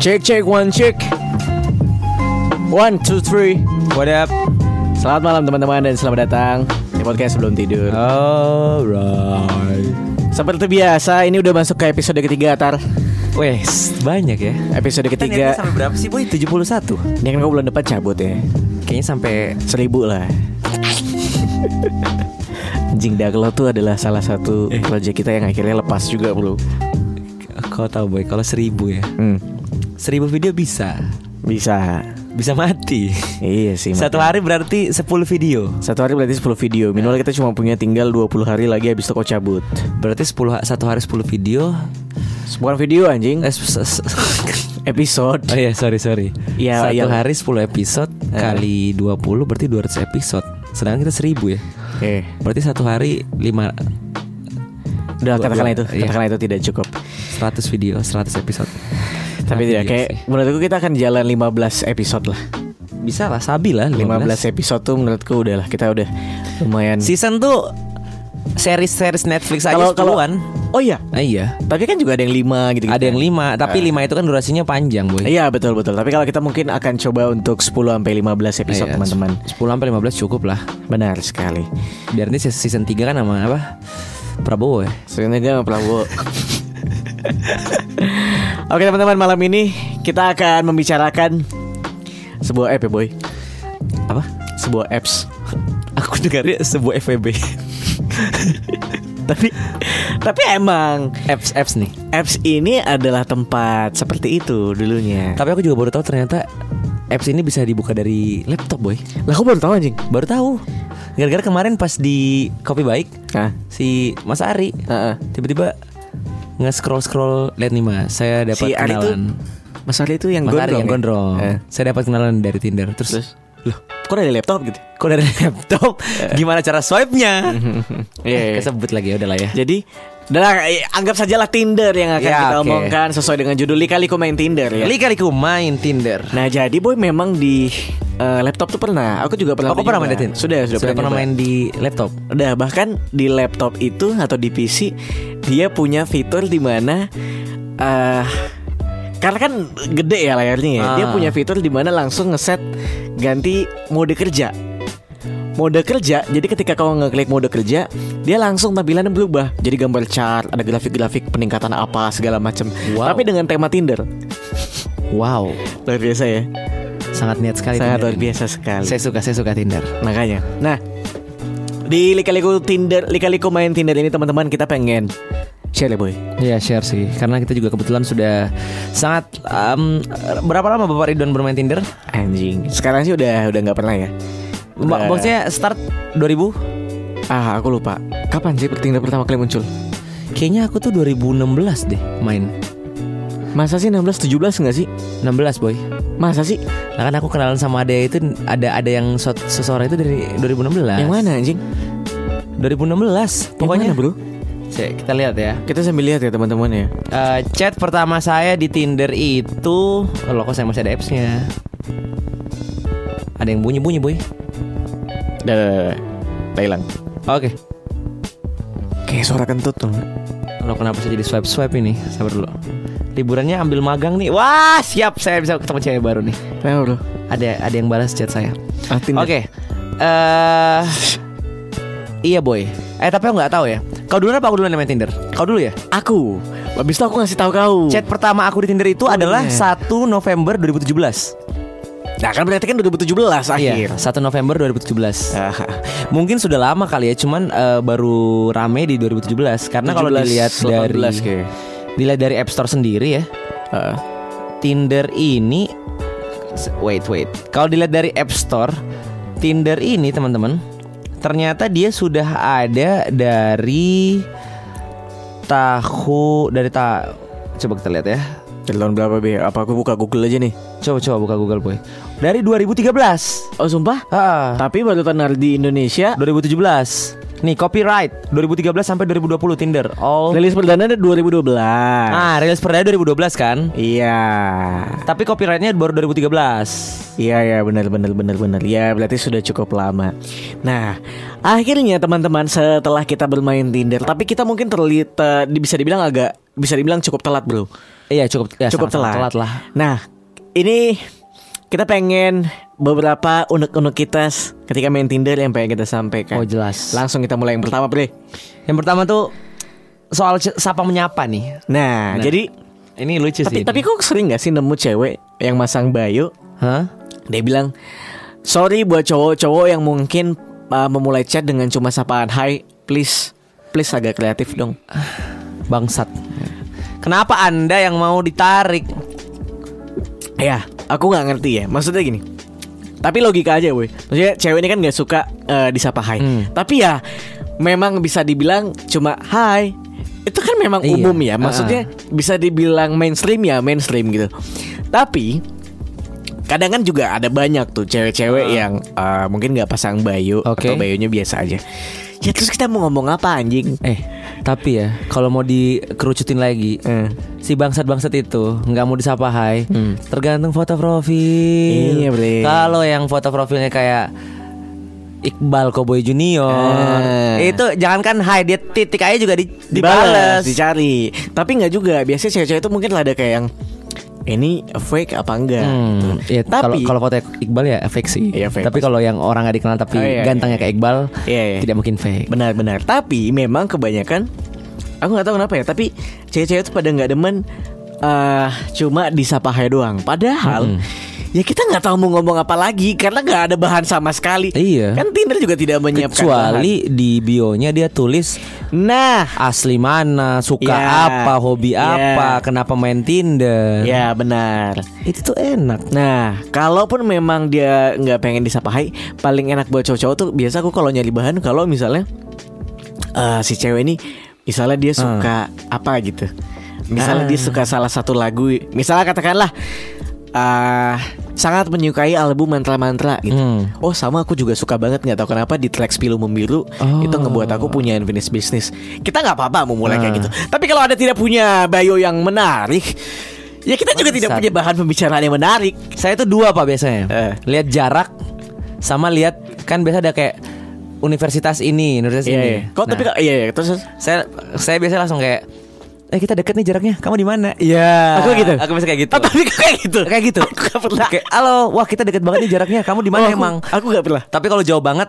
Check check one check. One two three. What up? Selamat malam teman-teman dan selamat datang Di podcast sebelum tidur. Alright. Seperti biasa ini udah masuk ke episode ketiga Tar. Wes, banyak ya. Episode Kita ketiga. sampai berapa sih, Boy? 71. Ini kan kau bulan depan cabut ya. Kayaknya sampai Seribu lah. Anjing Daglo tuh adalah salah satu project kita yang akhirnya lepas juga bro. Kau tahu, Boy, kalau 1000 ya. hmm, 1000 video bisa. Bisa Bisa mati. Iya sih Satu makanya. hari berarti 10 video. Satu hari berarti 10 video Minimal kita cuma punya tinggal 20 hari lagi habis kau cabut Berarti 10 satu hari 10 video. Bukan video anjing Eh, Episode Oh iya, sorry sorry. Iya, satu iya. hari 10 episode kali 20 berarti 200 episode. Sedangkan kita 1000 ya. Eh Berarti satu hari 5 Udah Dua- katakanlah itu iya. Katakanlah itu tidak cukup 100 video, 100 episode. Tapi tidak Video kayak sih. Menurutku kita akan jalan 15 episode lah bisa lah, sabi lah 15 episode tuh menurutku udah lah Kita udah lumayan Season tuh series-series Netflix aja Kalau. Oh iya Ah, iya. Tapi kan juga ada yang 5 gitu, Ada yang lima, tapi lima itu kan durasinya panjang, boy. Iya betul betul Tapi kalau kita mungkin akan coba untuk 10 sampai 15 episode Iya, teman-teman 10 sampai 15 cukup lah. Benar sekali Biar nanti season 3 kan sama apa? Prabowo ya. Sebenarnya dia sama Prabowo Oke teman-teman malam ini Kita akan membicarakan Sebuah app ya boy Apa? Sebuah apps Aku dengarnya sebuah FVB. Tapi Tapi emang apps apps nih. Apps ini adalah tempat seperti itu dulunya. Tapi aku juga baru tahu ternyata apps ini bisa dibuka dari laptop, boy. Lah aku baru tahu anjing. Baru tahu. Gara-gara kemarin pas di Kopi Baik Hah? si Mas Ari tiba-tiba nge-scroll scroll lihat nih Mas, saya dapat Si Ari tuh kenalan. Mas Ari itu yang Mas gondrong. Ari yang ya? gondrong. Eh. Saya dapat kenalan dari Tinder. Terus, Terus? loh, Kok dari laptop gitu? kok dari laptop? Gimana cara swipe-nya? Iya. iya. Kesebut lagi ya udahlah ya. Jadi Udah eh, anggap sajalah Tinder yang akan Ya, kita oke. omongkan sesuai dengan judul Lika-liku main Tinder ya. Lika-liku main Tinder. Nah jadi boy memang di eh, laptop tuh pernah. Aku juga pernah. Aku pernah main. Tinder. Sudah sudah, pernah nyoba. main di laptop. Udah bahkan di laptop itu atau di PC dia punya fitur di mana eh karena kan gede ya layarnya ya. Dia Ah. punya fitur di mana langsung ngeset ganti mode kerja. Mode kerja, jadi ketika kau ngeklik mode kerja, dia langsung tampilannya berubah. Jadi gambar chart, ada grafik-grafik peningkatan apa segala macam. Wow. Tapi dengan tema Tinder. Wow, Luar biasa ya. sangat niat sekali. Sangat Tinder luar ini. biasa sekali. Saya suka, saya suka Tinder. Makanya. Nah, di lika-liku Tinder, lika-liku main Tinder ini teman-teman kita pengen share ya boy. Iya share sih, karena kita juga kebetulan sudah sangat um, berapa lama Bapak Ridwan bermain Tinder? Anjing. Sekarang sih udah udah nggak pernah ya. Udah- maksudnya start 2000? Ah, aku lupa. Kapan sih Tinder pertama kali muncul? Kayaknya aku tuh 2016 deh main. Masa sih 16 17 enggak sih? 16 boy. Masa sih? Nah kan aku kenalan sama ada itu ada ada yang seseorang itu dari 2016. Yang mana anjing? 2016. Yang Pokoknya mana, Bro? Cek, kita lihat ya. Kita sambil lihat ya teman-teman ya. Eh, chat pertama saya di Tinder itu oh, loh kok saya masih ada appsnya Ada yang bunyi-bunyi boy Dah, hilang. Oke Kayak suara kentut tuh. Lo kenapa saya jadi swipe-swipe ini Sabar dulu Liburannya ambil magang nih Wah siap saya bisa ketemu cewek baru nih Kenapa, Bro? Ada ada yang balas chat saya Ah. Oke eh Iya boy Eh tapi aku nggak tahu ya Kau duluan apa aku duluan yang main Tinder? Kau dulu ya? Aku. Habis itu aku ngasih tahu kau. Chat pertama aku di Tinder itu Oh, adalah iya. 1 November 2017 Nah, kan berarti kan 2017 akhir. Iya 1 November 2017 Ah, Mungkin sudah lama kali ya, cuman eh, baru rame di 2017 karena kalau 17, dilihat 18 dari kayak. dilihat dari App Store sendiri ya, Ah. Tinder ini wait wait. Kalau dilihat dari App Store, Tinder ini teman-teman, ternyata dia sudah ada dari tahu dari ta coba kita lihat ya. Dari tahun berapa, Be? Apa aku buka Google aja nih? Coba coba buka Google Boy. Dari 2013. Oh, sumpah? Ah, Tapi baru tenar di Indonesia 2017. Nih copyright 2013 sampai 2020 Tinder. All rilis perdana ada 2012. Ah, rilis perdana 2012 kan? Iya. Tapi copyrightnya baru 2013. Iya ya benar benar benar benar. Ya berarti sudah cukup lama. Nah, akhirnya teman-teman setelah kita bermain Tinder, tapi kita mungkin terlihat bisa dibilang agak bisa dibilang cukup telat bro. Iya cukup ya, cukup telat. telat lah. Nah, ini kita pengen beberapa unek-unek kita ketika main Tinder yang pengen kita sampaikan. Oh jelas. Langsung kita mulai yang pertama, Bre. Yang pertama tuh soal sapa menyapa nih. Nah, Nah, jadi Ini lucu tapi sih. tapi kok sering gak sih nemu cewek yang masang bio Hah? dia bilang sorry buat cowok-cowok yang mungkin uh, memulai chat dengan cuma sapaan hai, please please agak kreatif dong. Bangsat. Kenapa anda yang mau ditarik? Ya, aku nggak ngerti ya. Maksudnya gini. Tapi logika aja, woi. Maksudnya cewek ini kan nggak suka eh, disapa hai. Hmm. Tapi ya memang bisa dibilang cuma hai. Itu kan memang Iya. umum ya. Maksudnya bisa dibilang mainstream ya, mainstream gitu. Tapi kadang kan juga ada banyak tuh cewek-cewek yang eh, mungkin nggak pasang bio Oke. atau bayonya biasa aja. Ya terus kita mau ngomong apa anjing? Eh, tapi ya kalau mau dikerucutin lagi, Eh. si bangsat-bangsat itu nggak mau disapa hai, Hmm. tergantung foto profil. Iya. Kalau yang foto profilnya kayak Iqbal Cowboy Junior, Ah. itu jangankan hai dia titik aja juga di, Dibales, dibales. dicari. Tapi nggak juga. Biasanya cewek-cewek itu mungkin ada kayak yang ini fake apa enggak. Hmm, gitu. ya, kalau Tapi kalau foto Iqbal ya fake sih. Iya, fake tapi kalau yang orang nggak dikenal tapi Oh, iya, gantengnya kayak Iqbal, Iya, iya. tidak mungkin fake. benar-benar. Tapi memang kebanyakan aku nggak tahu kenapa ya. Tapi cewek-cewek itu pada nggak demen eh cuma disapa hai doang. Padahal ya kita nggak tahu mau ngomong apa lagi karena nggak ada bahan sama sekali. Iya. Kan Tinder juga tidak menyiapkan Kecuali di bionya dia tulis bahan. Nah, asli mana, suka Ya, apa, hobi ya. apa, kenapa main Tinder. ya benar. Itu tuh enak. Nah, kalaupun memang dia nggak pengen disapa hai, paling enak buat cowok-cowok tuh biasa aku kalau nyari bahan kalau misalnya eh si cewek ini misalnya dia suka apa gitu. Misalnya dia suka salah satu lagu, misalnya katakanlah eh sangat menyukai album mantra-mantra gitu. Hmm. Oh sama aku juga suka banget nggak tahu kenapa di track Pilu Membiru Oh. itu ngebuat aku punya unfinished business. Kita nggak apa-apa mau mulai kayak Ah. gitu. Tapi kalau ada tidak punya bio yang menarik, ya kita juga tidak punya bahan pembicaraan yang menarik. Saya tuh dua pak biasanya. Eh. Lihat jarak sama lihat kan biasa ada kayak universitas ini, universitas Iya, ini. iya. Kok tapi Nah, kok- iya, iya. Terus saya saya biasa langsung kayak eh kita deket nih jaraknya. Kamu di mana? Iya. Aku gitu. Aku bisa kayak gitu. Oh, tapi kayak gitu. Kayak gitu. Aku gak pernah. Kayak, halo, wah kita deket banget nih jaraknya. Kamu di Oh, mana aku- emang? Aku gak pernah. Tapi kalau jauh banget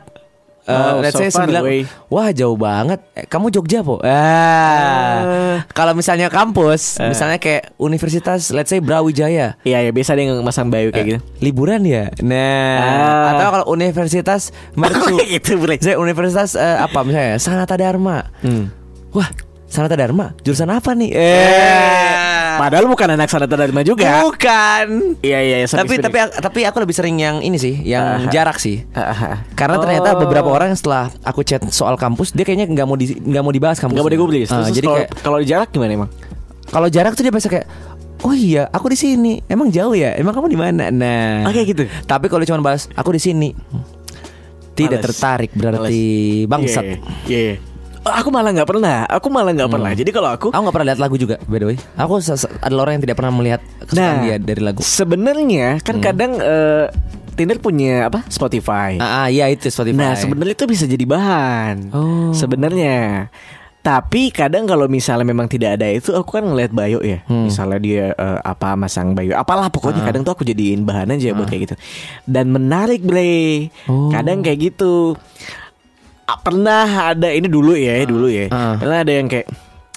eh, Oh, let's so say bilang, wah jauh banget. Eh, kamu Jogja po? Ah, Eh. kalau misalnya kampus, misalnya kayak universitas, let's say Brawijaya, Iya, ya biasa dia masang bio kayak gitu. liburan ya. Nah, Ah. atau kalau universitas Mercu, Kayak gitu, saya universitas eh, apa misalnya Sanata Dharma. Hmm. Wah, Sanata Dharma, jurusan apa nih? Eh. Padahal bukan anak Sanata Dharma juga. bukan. Iya, iya, iya. Tapi tapi tapi aku lebih sering yang ini sih, yang jarak sih. Karena ternyata Oh. beberapa orang setelah aku chat soal kampus, dia kayaknya nggak mau di nggak mau dibahas kampus. Gak mau digubris. Terus jadi kalau kayak kalau di jarak gimana emang? kalau jarak tuh dia biasa kayak Oh iya, aku di sini. Emang jauh ya? Emang kamu di mana? Nah. Ah, kayak gitu? Tapi kalau cuma bahas aku di sini. Tidak Males. tertarik berarti bangsat. Iya. iya, iya. Aku malah nggak pernah. Aku malah nggak pernah. Jadi kalau aku Aku nggak pernah lihat lagu juga, by the way. Aku adalah orang yang tidak pernah melihat kesukaan dia dari lagu. Sebenarnya kan kadang eh, Tinder punya apa? Spotify. Ah, ah, iya itu Spotify. Nah, sebenarnya itu bisa jadi bahan. Oh. Sebenarnya. Tapi kadang kalau misalnya memang tidak ada itu aku kan ngeliat bio ya. Hmm. Misalnya dia eh, apa masang bio, apalah pokoknya kadang tuh aku jadiin bahan aja buat kayak gitu. Dan menarik, Bre. Oh. Kadang kayak gitu. Ah, Pernah ada ini dulu ya, dulu ya. Ah. Pernah ada yang kayak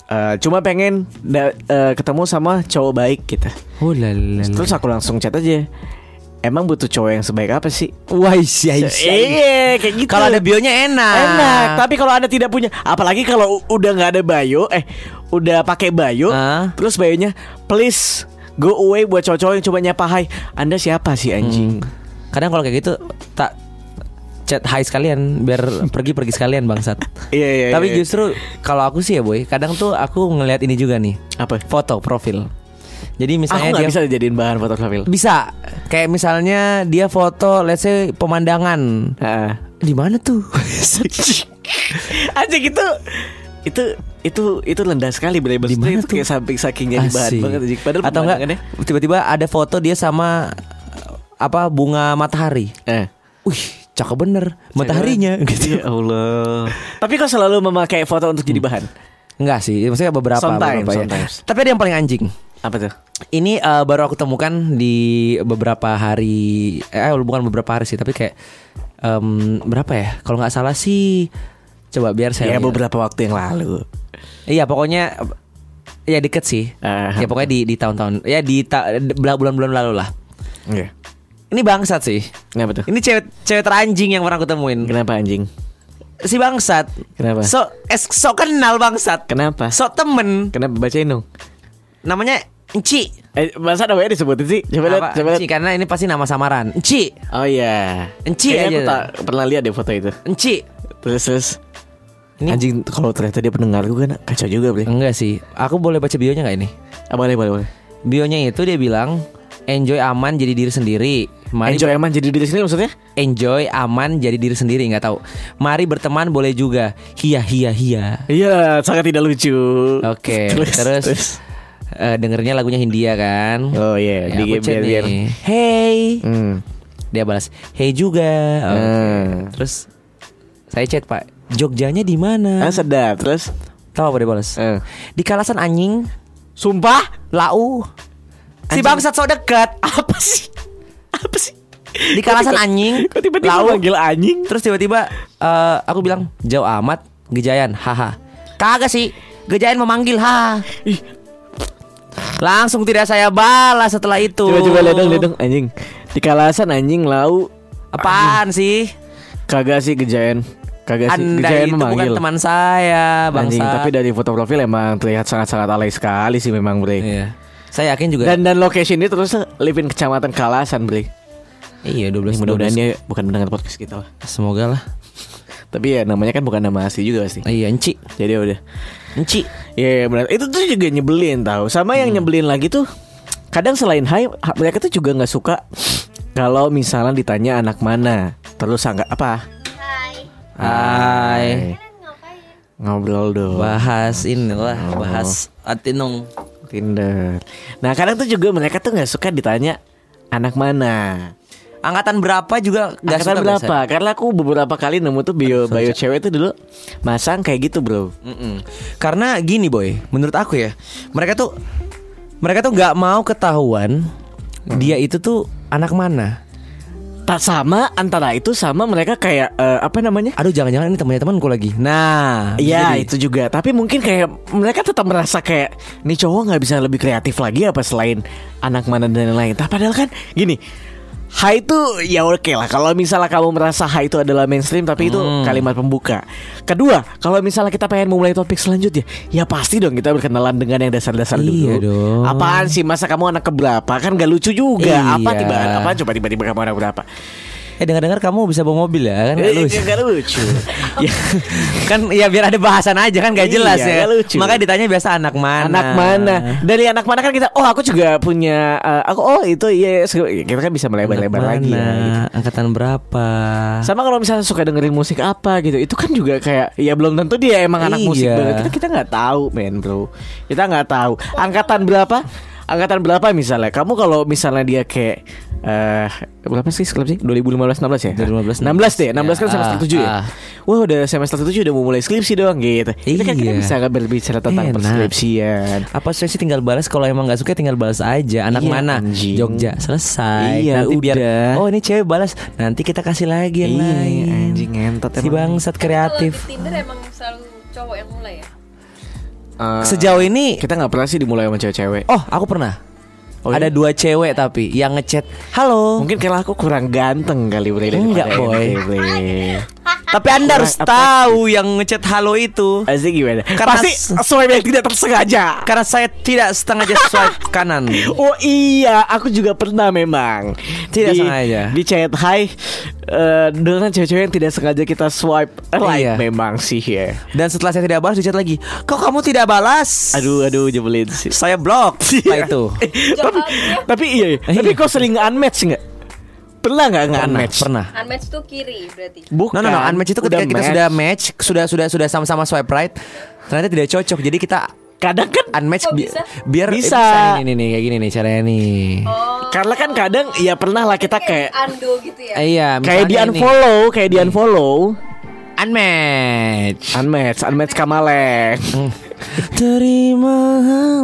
eh, cuma pengen da- eh, ketemu sama cowok baik gitu. Oh. Terus aku langsung chat aja. Emang butuh cowok yang sebaik apa sih? Wah, iya, Iya, kayak gitu. Kalau ada bionya enak. enak, tapi kalau anda tidak punya, apalagi kalau udah nggak ada bio, eh udah pakai bio, Ah. terus bionya please go away buat cowok-cowok yang coba nyapa hai. Anda siapa sih anjing? Kadang kalau kayak gitu tak chat hai sekalian biar pergi-pergi sekalian bangsat. Iya iya. Tapi iya. justru kalau aku sih ya boy, kadang tuh aku ngelihat ini juga nih, apa? foto profil. Jadi Aku misalnya nggak dia bisa dijadiin bahan foto profil. bisa kayak misalnya dia foto let's say pemandangan. Heeh. Di mana tuh? Anjing itu itu itu itu rendah sekali bre Di Maksudnya mana itu tuh? kayak samping saking jadi bahan banget. Padahal Atau enggak tiba-tiba ada foto dia sama apa bunga matahari. Eh. Wih, cakep bener mataharinya gitu. Ya Allah. Tapi kok selalu memakai foto untuk jadi bahan? Enggak sih, maksudnya beberapa, Sometimes, beberapa ya. sometimes. Tapi ada yang paling anjing. Apa tuh? Ini eh, baru aku temukan di beberapa hari eh bukan beberapa hari sih, tapi kayak em, berapa ya? Kalau nggak salah sih coba biar saya Ya lihat. beberapa waktu yang lalu. Iya, pokoknya ya deket sih. Ah, ya pokoknya di di tahun-tahun ya di ta- bulan-bulan lalu lah. Iya. Ini bangsat sih. Kenapa tuh? Ini cewek cewek teranjing yang pernah aku temuin. Kenapa anjing? Si bangsat. Kenapa? So es so kenal bangsat. Kenapa? So temen. Kenapa bacain dong? Namanya Enci. Eh, masa namanya disebutin sih? Coba lihat, Apa? coba lihat. Enci karena ini pasti nama samaran. Enci. Oh iya. Enci Kayaknya aja. aku tak pernah lihat deh foto itu. Enci. Terus terus. Ini- Anjing kalau ternyata dia pendengar gue kan kacau juga beli. Enggak sih. Aku boleh baca bionya nggak ini? Ah, boleh boleh boleh. Bionya itu dia bilang enjoy aman jadi diri sendiri. Mari Enjoy aman jadi diri sendiri maksudnya? enjoy aman jadi diri sendiri nggak tahu. Mari berteman boleh juga. Hia hia hia. Iya, sangat tidak lucu. Oke, terus, eh, dengernya lagunya Hindia kan? Oh iya, Ya, di aku chat biar biar. Hey, Hmm. dia balas, Hey juga. Oke. Hmm. Terus saya chat Pak, Jogjanya di mana? Ah sedap. Terus Tahu apa dia balas? Eh. Di kalasan anjing, Sumpah? lau. Si Anjing. bangsat so dekat. Apa sih? Apa sih? Di kalasan anjing, Kok tiba-tiba lau. manggil anjing? Terus tiba-tiba eh, aku bilang jauh amat Gejayan haha Kagak sih Gejayan memanggil ha. Langsung tidak saya balas setelah itu Coba coba lihat dong, lihat dong anjing. Di kalasan anjing lau Apaan sih kagak sih gejayan. Kagak sih Anda gejayan itu memanggil. bukan teman saya Anjing, Bangsa tapi dari foto profil emang terlihat sangat-sangat alay sekali sih memang, Bre. Iya Saya yakin juga Dan dan location ini terus live in kecamatan Kalasan, Bre. Iya 12 Mudah-mudahan 12. dia bukan mendengar podcast kita lah. Semoga lah Tapi ya namanya kan bukan nama asli juga pasti. Iya Enci Jadi ya udah. Enci Iya benar. Itu tuh juga nyebelin tahu. Sama yang nyebelin lagi tuh kadang selain hai ha- mereka tuh juga nggak suka kalau misalnya ditanya anak mana. Terus anggap apa? Hai. Hai? Ngobrol dong. Bahas inilah Oh. Bahas Atinong Tinder. Nah kadang tuh juga mereka tuh nggak suka ditanya anak mana. Angkatan berapa juga gak Angkatan suka berapa? biasa. Karena aku beberapa kali nemu tuh bio bio cewek tuh dulu masang kayak gitu bro. Mm-mm. Karena gini boy, menurut aku ya, mereka tuh mereka tuh nggak mau ketahuan dia itu tuh anak mana. Tak sama antara itu sama mereka kayak eh, apa namanya? Aduh jangan-jangan ini temannya temanku lagi. Nah, Iya jadi- itu juga Tapi mungkin kayak Mereka tetap merasa kayak Nih cowok nggak bisa lebih kreatif lagi Apa selain Anak mana dan lain-lain Tapi padahal kan Gini Hai itu ya oke lah. Kalau misalnya kamu merasa hai itu adalah mainstream Tapi itu Hmm. kalimat pembuka. Kedua Kalau misalnya kita pengen memulai topik selanjutnya Ya pasti dong kita berkenalan dengan yang dasar-dasar Iya dulu. dong. Apaan sih? Masa kamu anak keberapa? Kan gak lucu juga. Apa Iya. tiba Apa coba tiba-tiba kamu anak berapa Eh dengar-dengar kamu bisa bawa mobil ya kan? Nggak Eh, lucu. Gak lucu Ya kan ya biar ada bahasan aja kan gak Iya, jelas ya. nggak lucu. Makanya ditanya biasa anak mana. Anak mana? Dari anak mana kan kita Oh aku juga punya eh, Aku oh itu iya Kita kan bisa melebar-lebar mana? lagi ya, gitu. Angkatan berapa? Sama kalau misalnya suka dengerin musik apa gitu Itu kan juga kayak Ya belum tentu dia emang anak Iya. musik banget Kita kita nggak tahu men bro Kita nggak tahu Angkatan berapa Angkatan berapa misalnya Kamu kalau misalnya dia kayak eh berapa sih skrip sih 2015 16 ya 2015, 16 deh 16 kan Ya, semester ah, 7 ya ah. Wah udah semester 7 udah mau mulai skripsi dong gitu Kita kan kita Iya. bisa berbicara tentang Enak. perskripsian Apa sih sih tinggal balas kalau emang nggak suka tinggal balas aja. Anak Iya, mana? anjing. Jogja selesai. Iya, nanti biar udah. oh ini cewek balas, nanti kita kasih lagi yang Iya, lain. anjing ngentot Si bangsat Kalau kreatif. di Tinder emang selalu cowok yang mulai ya? Eh, Sejauh ini kita nggak pernah sih dimulai sama cewek-cewek. Oh, aku pernah. Oh, Ada iya? dua cewek tapi yang ngechat, "Halo." Mungkin karena aku kurang ganteng kali Bre Enggak, boy. Tapi Anda harus Apa- tahu yang ngechat halo itu. Asik gimana? Karena Pasti swipe yang tidak tersengaja. Karena saya tidak sengaja swipe kanan. Oh iya, aku juga pernah memang. Tidak di, sengaja. Di chat hai eh, dengan cewek-cewek yang tidak sengaja kita swipe right Iya. memang sih ya. Dan setelah saya tidak balas, di chat lagi. Kok kamu tidak balas? Aduh aduh jebelin sih. Saya blok. Setelah itu. tapi, tapi iya, iya. tapi Iya. kau sering unmatch nggak? Pernah nggak nggak Pernah, unmatch? pernah. Unmatch tuh kiri berarti. Bukan. No no no, unmatch itu ketika kita sudah match, sudah sudah sudah sama-sama swipe right, ternyata tidak cocok. Jadi kita Kadang kan unmatch Kok bi- bisa? biar eh, Bisa. ini nih, kayak gini nih caranya nih. Oh. Karena kan kadang ya pernah lah kita kayak ando gitu ya. Eh, iya, kayak di unfollow, kayak di unfollow. Unmatch. Unmatch, unmatch Kamaleng. Terima.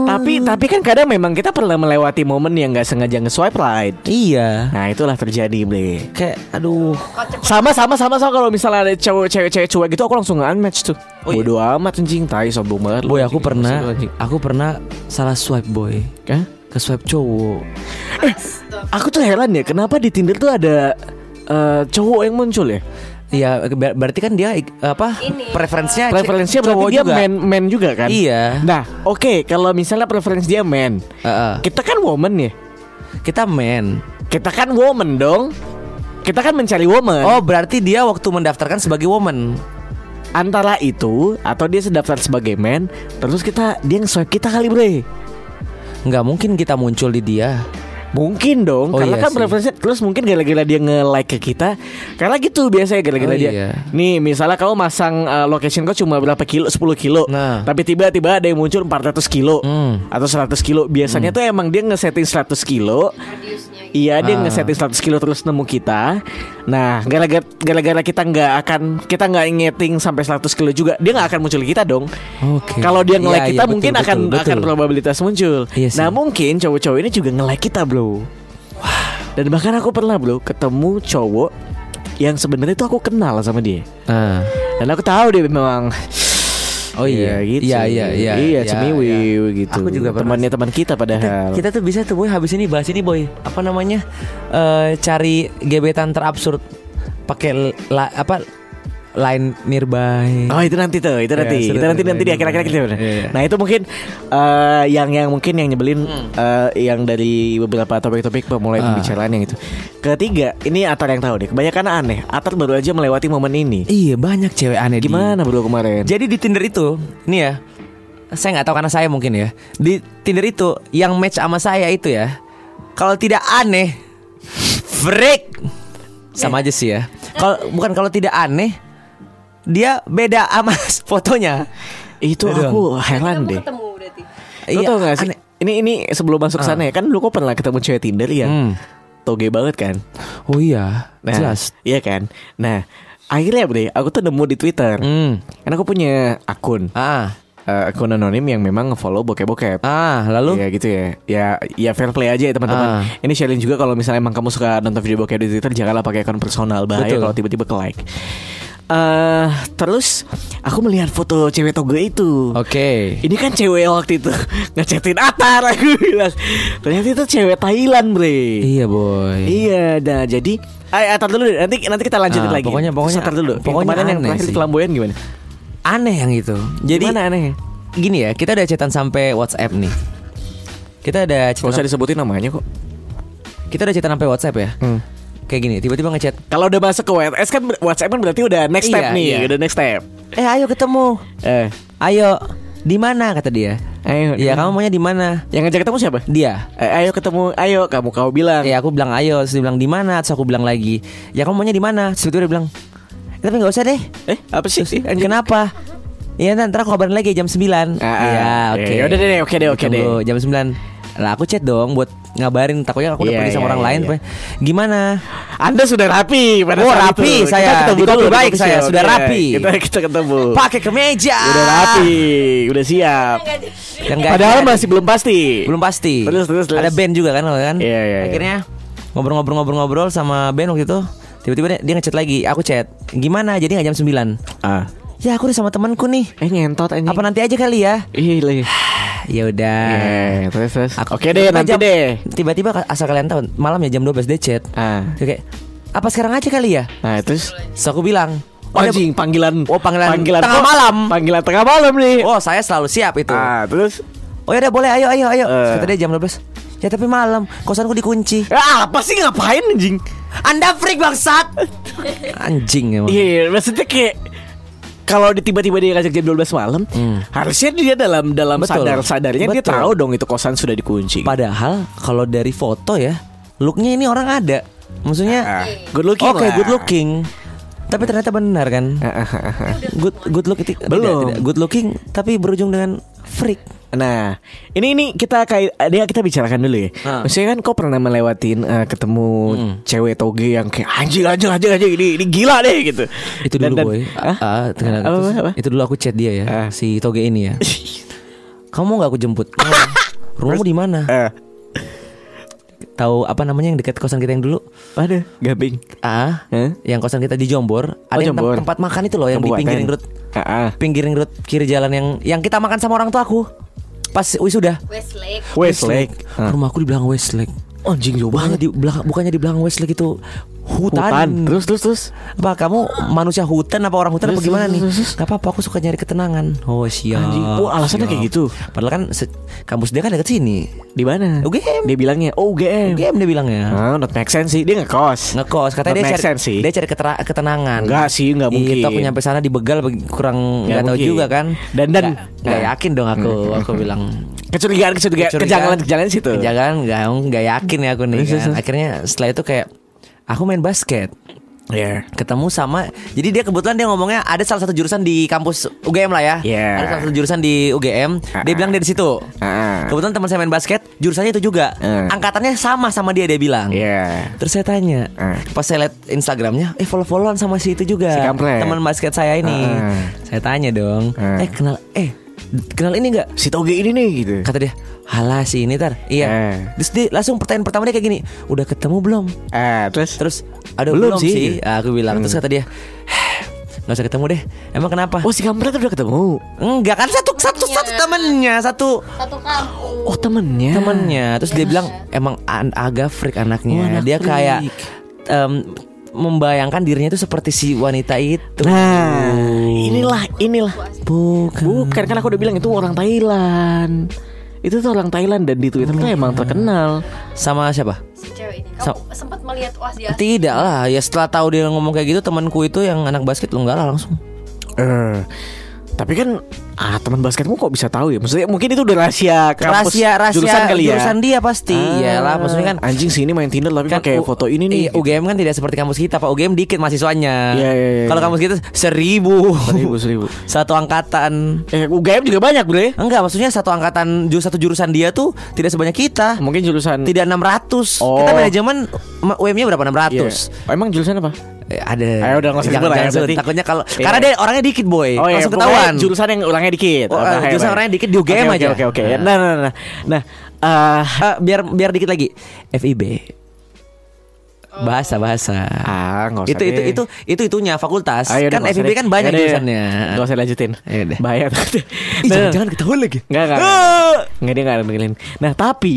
tapi tapi kan kadang memang kita pernah melewati momen yang nggak sengaja nge-swipe right. Iya. Nah itulah terjadi bre. Kayak aduh. Sama sama sama sama kalau misalnya ada cowok cewek cewek cuek gitu aku langsung unmatch tuh. Oh, iya? Bodo amat anjing tai sombong banget. Boy aku pernah aku pernah salah swipe boy. Hah? Ke swipe cowok. Aku tuh heran ya kenapa di Tinder tuh ada eh, cowok yang muncul ya? Iya, ber- berarti kan dia apa? Ini, Preferensinya Preferensinya cowok berarti dia juga. man man juga kan? Iya. Nah, oke kalau misalnya preferensi dia man, Heeh. kita kan woman ya. Kita man. Kita kan woman dong. Kita kan mencari woman. Oh, berarti dia waktu mendaftarkan sebagai woman. Antara itu atau dia sedaftar sebagai man, terus kita dia nge-swipe kita kali bre. Nggak mungkin kita muncul di dia. Mungkin dong, Oh, karena iya kan sih. preferensi terus mungkin gara-gara dia nge-like ke kita. Karena gitu biasanya gara-gara Oh, dia. iya. Nih, misalnya kamu masang uh, location kau cuma berapa kilo, 10 kilo. Nah. Tapi tiba-tiba ada yang muncul 400 kilo Hmm. atau 100 kilo. Biasanya tuh emang dia nge-setting 100 kilo. Radiusnya Iya dia Ah. nge-setting 100 kilo terus nemu kita Nah gara-gara gara-gara kita nggak akan Kita nggak ngeting sampai 100 kilo juga Dia nggak akan muncul kita dong Oke. Kalau dia nge-like Iya, kita iya, mungkin betul, akan betul, akan probabilitas muncul Iya sih. Nah mungkin cowok-cowok ini juga nge-like kita bro Dan bahkan aku pernah bro Ketemu cowok Yang sebenarnya tuh aku kenal sama dia Ah. Dan aku tahu dia memang Oh iya, gitu iya, iya, iya, Iya iya, cemiwi iya. gitu Aku juga pernah. Temannya teman kita Kita, padahal kita tuh bisa tuh boy habis ini bahas ini boy. Apa namanya? Eh cari gebetan terabsurd pakai apa? Line nearby. Oh itu nanti tuh, itu Iya, nanti, seru itu nanti nanti di iya, akhir-akhir iya, gitu. iya, iya. Nah itu mungkin eh, yang yang mungkin yang nyebelin eh, yang dari beberapa topik-topik pemulai Ah. pembicaraan yang itu. Ketiga, ini Atar yang tahu deh. Kebanyakan aneh. Atar baru aja melewati momen ini. Iya banyak cewek aneh di- Gimana bro kemarin? Jadi di Tinder itu, ini ya, saya nggak tahu karena saya mungkin ya. Di Tinder itu yang match sama saya itu ya, kalau tidak aneh, freak, sama aja sih ya. Kalau bukan kalau tidak aneh, dia beda sama fotonya. itu Aduh. aku heran deh. ketemu berarti. Lo tau gak sih? aneh. Ini ini sebelum masuk Ah. sana ya kan lu kok pernah ketemu cewek Tinder ya? Hmm. Toge banget kan? Oh iya, Nah, jelas. Iya kan? Nah, akhirnya bre, aku tuh nemu di Twitter. Hmm. Karena aku punya akun, Ah, eh, akun anonim yang memang nge-follow bokep-bokep. ah, lalu? Ya gitu ya. Ya ya fair play aja ya teman-teman. Ah. Ini sharing juga kalau misalnya emang kamu suka nonton video bokep di Twitter janganlah pakai akun personal bahaya kalau tiba-tiba ke like. Eh terus aku melihat foto cewek toge itu. Oke. Ini kan cewek waktu itu ngechatin Atar aku bilang. Ternyata itu cewek Thailand, Bre. Iya boy. Iya, nah jadi Ay, Atar dulu deh. nanti nanti kita lanjutin Ah, lagi. pokoknya- pokoknya- Atar dulu. Yang pokoknya kemarin yang aneh terakhir flamboyan gimana? Aneh yang itu. Jadi Gimana aneh? gini ya, kita udah chatan sampai WhatsApp nih. Kita udah Gak usah chatan, disebutin namanya kok. kita udah chatan sampai WhatsApp ya. Hmm. Kayak gini, tiba-tiba ngechat, Kalau udah masuk ke WhatsApp kan WhatsApp kan berarti udah next step Iya, nih, iya. udah next step. "Eh, ayo ketemu." Eh, Ayo, di mana kata dia? ayo. Iya, kamu maunya di mana? Yang ngajak ketemu siapa? Dia. Eh, ayo ketemu, ayo kamu kau bilang. Ya aku bilang ayo, terus dia bilang di mana? Terus aku bilang lagi, ya kamu maunya di mana? Terus dia bilang, "Eh, tapi nggak usah deh. Eh, apa sih? Terus, Eh, kenapa? Iya ntar aku kabarin lagi jam 9 Ah, ah. Iya oke Ya udah deh, oke deh, oke deh. Jam 9 Lah aku chat dong buat ngabarin Takutnya aku udah Iya, pergi sama iya, orang iya, lain iya. Pak. Gimana? Anda sudah rapi pada Oh, rapi itu. saya. Kita ketemu Di dulu baik saya, shop. sudah Iya, rapi. Kita kita ketemu. Pakai kemeja Udah rapi, udah siap. Yang Padahal masih belum pasti. Belum pasti Terus, terus, terus. Ada band juga kan kan Iya, iya, iya. Akhirnya Ngobrol-ngobrol-ngobrol sama band waktu itu Tiba-tiba dia, dia ngechat lagi Aku chat Gimana jadi nggak jam 9 Ah. Ya aku udah sama temanku nih Eh ngentot anjing. Apa nanti aja kali ya Ih, lagi. Ya udah Eh, terus terus. Aku- Oke deh, nanti jam- deh. Tiba-tiba asal kalian tahu Malam ya jam 12 dia chat Ah. Kayak Apa sekarang aja kali ya Nah, terus Terus aku bilang Oh, "Ada- anjing panggilan Oh, panggilan kok- tengah malam. Panggilan tengah malam nih. Oh saya selalu siap itu Ah, terus Oh ya udah boleh ayo ayo ayo Eh. Kata dia jam 12 Ya tapi malam Kosanku dikunci Ah, apa sih ngapain anjing? Anda freak bangsat Anjing emang Iya, maksudnya kayak kalau di- tiba-tiba dia ngajak jam 12 malam, Hmm. harusnya dia dalam dalam Betul. sadar-sadarnya dia Betul. tahu dong itu kosan sudah dikunci. Padahal kalau dari foto ya Looknya ini orang ada Maksudnya Ah, good looking Oke lah. good looking Tapi ternyata benar kan Good good look itu Belum. tidak, tidak. Good looking Tapi berujung dengan freak Nah, ini ini kita kayak dia kita bicarakan dulu ya. Ah. Maksudnya kan kau pernah melewatin eh, ketemu Hmm. cewek toge yang kayak anjing anjing anjing anjing ini ini gila deh gitu. Itu Dan- dulu dan- boy. Ah, tengah- Apa, terus- apa? Itu dulu aku chat dia ya, Ah. si toge ini ya. Kamu mau nggak aku jemput? Rumahmu di mana? Eh, Tahu apa namanya yang dekat kosan kita yang dulu? ada gabing. Ah, Hah? yang kosan kita di Jombor. Ada yang tem- Jombor. tempat makan itu loh yang di Kabupaten. pinggir road, Ah, ah. pinggir road kiri jalan yang yang kita makan sama orang tua aku. Pas wisuda. Westlake. Westlake. Ah. Rumahku di belakang Westlake. Anjing jauh banget. di belakang bukannya di belakang Westlake itu hutan. Hutan. Terus terus terus. Apa kamu manusia hutan apa orang hutan apa Terus, gimana terus, nih? terus, terus. Gak apa-apa aku suka nyari ketenangan. Oh siap. Anjing. Oh, alasannya siap. kayak gitu. Padahal kan kampus dia kan deket sini. Di mana? UGM. Dia bilangnya, "Oh, UGM." Game dia bilangnya. Ah, not make sense sih. Dia ngekos. Ngekos katanya Not dia cari sense sih. dia cari ketera- ketenangan. Enggak sih, enggak mungkin. Itu aku nyampe sana dibegal beg- kurang Nggak nggak tahu juga kan. Dan- dan- Nggak- nggak Nah. yakin dong aku aku bilang. Kecurigaan, kecurigaan, kejanggalan, kejanggalan situ. Jangan nggak nggak yakin ya aku nih. Kan. Akhirnya setelah itu kayak aku main basket. Ya. ketemu sama jadi dia kebetulan dia ngomongnya ada salah satu jurusan di kampus UGM lah ya Yeah. ada salah satu jurusan di UGM dia Ah. bilang dia di situ Ah. kebetulan teman saya main basket jurusannya itu juga Ah. angkatannya sama sama dia dia bilang Ya. terus saya tanya Ah. pas saya lihat Instagramnya eh follow followan sama si itu juga Si teman basket saya ini Ah. saya tanya dong Ah. eh kenal eh kenal ini nggak Si Toge ini nih gitu. kata dia halah si ini tar iya Eh. terus dia langsung pertanyaan pertama dia kayak gini udah ketemu belum Eh, terus Terus ada Belum belum, sih. sih. Ah, Aku bilang terus Hmm. kata dia nggak usah ketemu deh. Emang kenapa? Oh, si kampret udah ketemu. Enggak kan satu satu Temennya. satu temennya satu Satu kampus. Oh, temennya. temennya. Terus dia Iya. bilang emang an- agak freak anaknya. Oh, anak dia freak. kayak em, membayangkan dirinya itu seperti si wanita itu. Nah, inilah inilah. bukan. Bukan kan aku udah bilang itu orang Thailand. Itu tuh orang Thailand dan di Twitter tuh emang terkenal. Sama siapa? Si cewek ini. Kamu sempat melihat wah dia. Tidak lah. Ya setelah tahu dia ngomong kayak gitu temanku itu yang anak basket lo enggak lah langsung. Eh, tapi kan ah teman basketmu kok bisa tahu ya? Maksudnya mungkin itu udah rahasia kampus rahasia rahasia jurusan kali ya. jurusan dia pasti. Ah, Iyalah maksudnya kan anjing sini main Tinder tapi pakai U- foto ini nih. iya, UGM kan tidak seperti kampus kita Pak UGM dikit mahasiswanya Iya, iya, iya, Kalau iya. kampus kita seribu Seribu, seribu. Satu angkatan Eh, UGM juga banyak, Bre. Enggak maksudnya satu angkatan Satu jurusan dia tuh Tidak sebanyak kita Mungkin jurusan Tidak 600 Oh. Kita manajemen ma- UM-nya berapa 600 Iya. Oh, emang jurusan apa? Ada Ayo, udah nggak usah sebut lah ya. Takutnya kalau Iya. Karena dia orangnya dikit boy Oh, iya, Langsung ketahuan Jurusan yang orangnya dikit. Oh, bahaya, jurusan orangnya dikit di UGM Oke, aja. Oke, oke, oke. Nah. Nah, nah, nah. Nah, eh Eh, Biar biar dikit lagi FIB Bahasa bahasa ah, nggak usah itu itu deh. itu itu itunya fakultas Ayo, kan nggak FIB kan banyak Yaudah, jurusannya Gak usah lanjutin deh. Bahaya Ih, Nah, jangan, jangan ketahuan lagi Enggak, enggak. Ah! Enggak dia enggak ada dengerin. Nah, tapi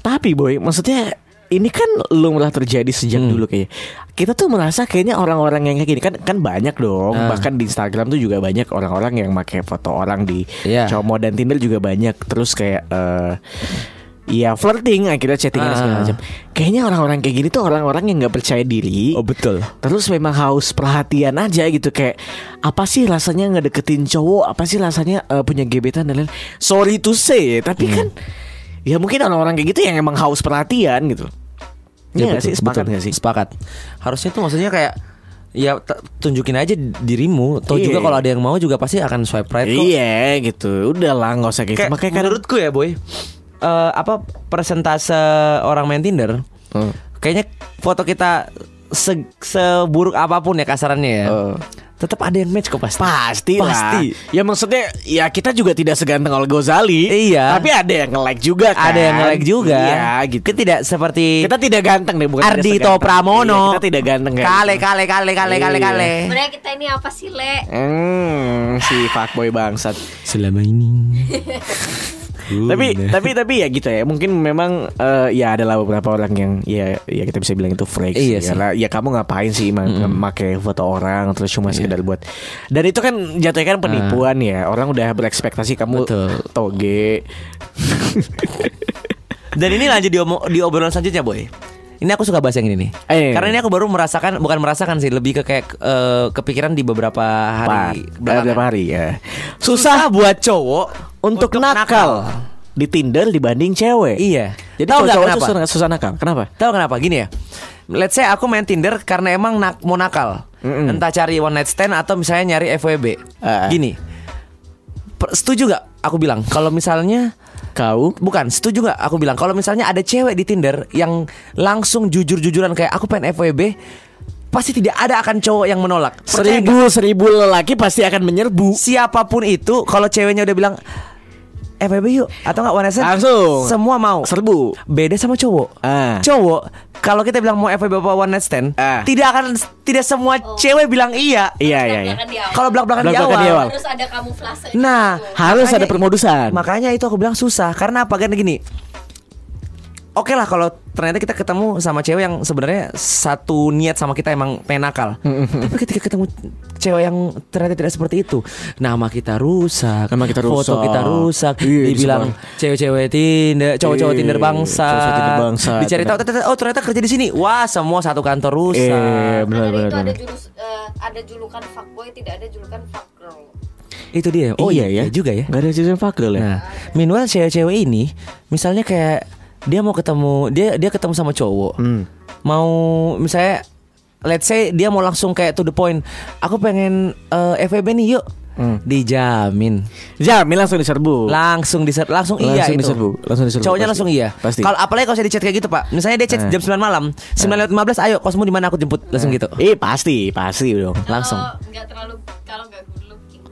tapi boy, maksudnya ini kan lumrah terjadi sejak Hmm. dulu kayak. Kita tuh merasa kayaknya orang-orang yang kayak gini kan kan banyak dong. Ah. Bahkan di Instagram tuh juga banyak orang-orang yang pakai foto orang di Iya. Como dan Tinder juga banyak. Terus kayak eh Iya flirting akhirnya chattingan Ah. segala macam. Kayaknya orang-orang kayak gini tuh orang-orang yang nggak percaya diri. Oh betul Terus memang haus perhatian aja gitu kayak apa sih rasanya ngedeketin cowok, apa sih rasanya eh, punya gebetan dan lain. Sorry to say, tapi Hmm. kan ya mungkin orang-orang kayak gitu yang emang haus perhatian gitu. Iya nggak betul, sih sepakat betul. sih? Sepakat Harusnya tuh maksudnya kayak Ya tunjukin aja dirimu Iya. juga kalau ada yang mau juga pasti akan swipe right kok Iya gitu, udah lah nggak usah kayak, Kayak Makanya kan menurutku ya boy eh, Apa persentase orang main Tinder Hmm. Kayaknya foto kita se- Seburuk apa pun ya kasarannya ya Oh. Tetap ada yang match kok pasti Pasti lah. Pasti. Ya maksudnya ya kita juga tidak seganteng Al Ghazali. Iya. Tapi ada yang nge-like juga kan. Ada yang nge-like juga Iya gitu. Kita tidak seperti Kita tidak ganteng deh bukan Ardito seganteng. Pramono Iya, kita tidak ganteng kayak Kale kale kale kale kale Iya. kale Sebenarnya kita ini apa sih, Le? Hmm, si fuckboy bangsat. Selama ini tapi tapi tapi ya gitu ya. Mungkin memang eh, ya adalah beberapa orang yang ya ya kita bisa bilang itu freak. Iya sih. Karena ya kamu ngapain sih ma- pakai foto orang terus cuma Iya. sekedar buat. Dan itu kan jatuhnya kan penipuan ya. Orang udah berekspektasi kamu Ah. Betul. toge. Dan ini lanjut di, di obrolan selanjutnya boy Ini aku suka bahas yang ini nih Eh. Karena ini aku baru merasakan Bukan merasakan sih Lebih ke kayak eh, Kepikiran di beberapa hari beberapa hari ya. Susah buat cowok untuk, nakal. di Tinder dibanding cewek. Iya Jadi Tahu kalau nggak cowok kenapa? susah, susah nakal. Kenapa? Tahu kenapa? Gini ya Let's say aku main Tinder Karena emang nak, mau nakal Mm-mm. Entah cari one night stand Atau misalnya nyari FWB Ah. Gini Per- Setuju gak? aku bilang kalau misalnya Kau Bukan, setuju gak aku bilang Kalau misalnya ada cewek di Tinder Yang langsung jujur-jujuran Kayak aku pengen FWB Pasti tidak ada akan cowok yang menolak Percaya nggak? seribu seribu lelaki pasti akan menyerbu. Siapa pun itu Kalau ceweknya udah bilang FWB yuk Atau gak one night stand Langsung. Semua mau Serbu. Beda sama cowok Ah. Cowok Kalau kita bilang mau FWB apa one night stand Ah. Tidak akan Tidak semua cewek bilang iya Iya iya iya. Kalau belak-belakan di Belak-belakan awal, di awal. Harus ada kamuflase. Nah gitu. Harus makanya- ada permodusan. Makanya itu aku bilang susah Karena apa? Kan gini Oke lah kalau ternyata kita ketemu sama cewek yang sebenarnya satu niat sama kita emang pengen nakal. Tapi ketika ketemu cewek yang ternyata tidak seperti itu, nama kita rusak, Nama kita foto rusak. kita rusak, Iya, dibilang cewek-cewek Tinder, cowok-cowok Iya, Tinder bangsa, bangsa. dicari tahu, oh ternyata kerja di sini, wah semua satu kantor rusak. Eh, Nah, benar dari benar. itu ada jurus eh, ada julukan fuckboy, tidak ada julukan fuckgirl. Itu dia. Oh iya, ya juga ya. Gak ada jurusan fakir ya. Nah, meanwhile cewek-cewek ini misalnya kayak dia mau ketemu dia dia ketemu sama cowok. Hmm. Mau misalnya let's say dia mau langsung kayak to the point. Aku pengen eh, FWB nih yuk. Hmm. Dijamin. Jamin langsung diserbu. Langsung diser langsung, iya Langsung itu. diserbu, langsung diserbu, Cowoknya pasti. langsung iya. Pasti. Kalau apalagi kalau saya di chat kayak gitu, Pak. Misalnya dia chat Eh. jam 9 malam, 9.15 ayo kosmu di mana aku jemput. Langsung gitu. Ih pasti pasti dong. Langsung. Kalau nggak terlalu kalau nggak good looking.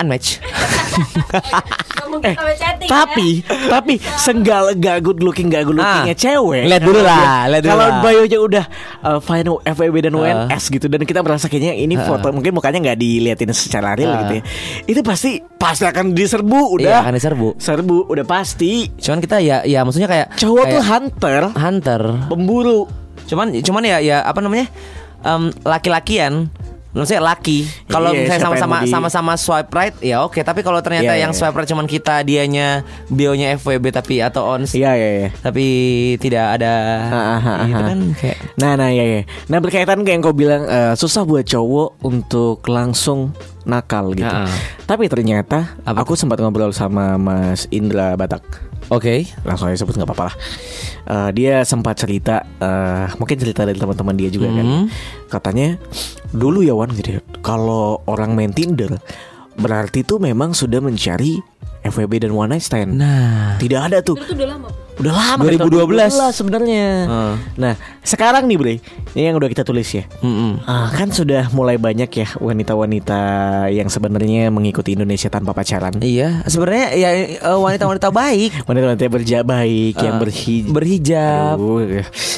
Unmatch. Sampai chatting Eh, Tapi ya. tapi senggal gak good looking gak good lookingnya Ah, cewek. lihat dulu lah, lihat dulu Kalau lah. bio-nya udah uh, final FWB dan Ah. UNS gitu dan kita merasa kayaknya ini foto mungkin mukanya nggak diliatin secara real Ah. gitu ya. Itu pasti pasti akan diserbu udah. Iya, akan diserbu. Serbu udah pasti. Cuman kita ya ya maksudnya kayak Cowok kayak tuh hunter, hunter. pemburu. Cuman cuman ya ya apa namanya? Em, laki-lakian Maksudnya laki Kalau Iya, misalnya sama-sama sama-sama swipe right Ya oke Tapi kalau ternyata Iya, yang iya. swipe right cuman kita Dianya Bionya FWB tapi Atau ons Iya iya iya. Tapi tidak ada ah, Itu ah. kan kayak Nah, nah ya ya. Nah berkaitan kayak yang kau bilang eh, susah buat cowok untuk langsung nakal gitu. Ah, ah. Tapi ternyata Apa aku sempat ngobrol sama Mas Indra Batak. Oke Langsung aja sebut nggak apa-apa lah. Eh, dia sempat cerita, eh, mungkin cerita dari teman-teman dia juga kan. Hmm. Katanya dulu ya Wan gitu. ya, Kalau orang main Tinder berarti tuh memang sudah mencari FWB dan one night stand. Nah Tidak ada tuh. Itu udah lama. Udah lama 2012. tahun sebenarnya. Heeh. Nah, sekarang nih Bre, ini yang udah kita tulis ya. Mm-mm. Ah, kan sudah mulai banyak ya wanita-wanita yang sebenarnya mengikuti Indonesia tanpa pacaran. Iya sebenarnya ya eh, wanita-wanita baik Wanita-wanita berjak baik yang Eh, berhijab. Berhijab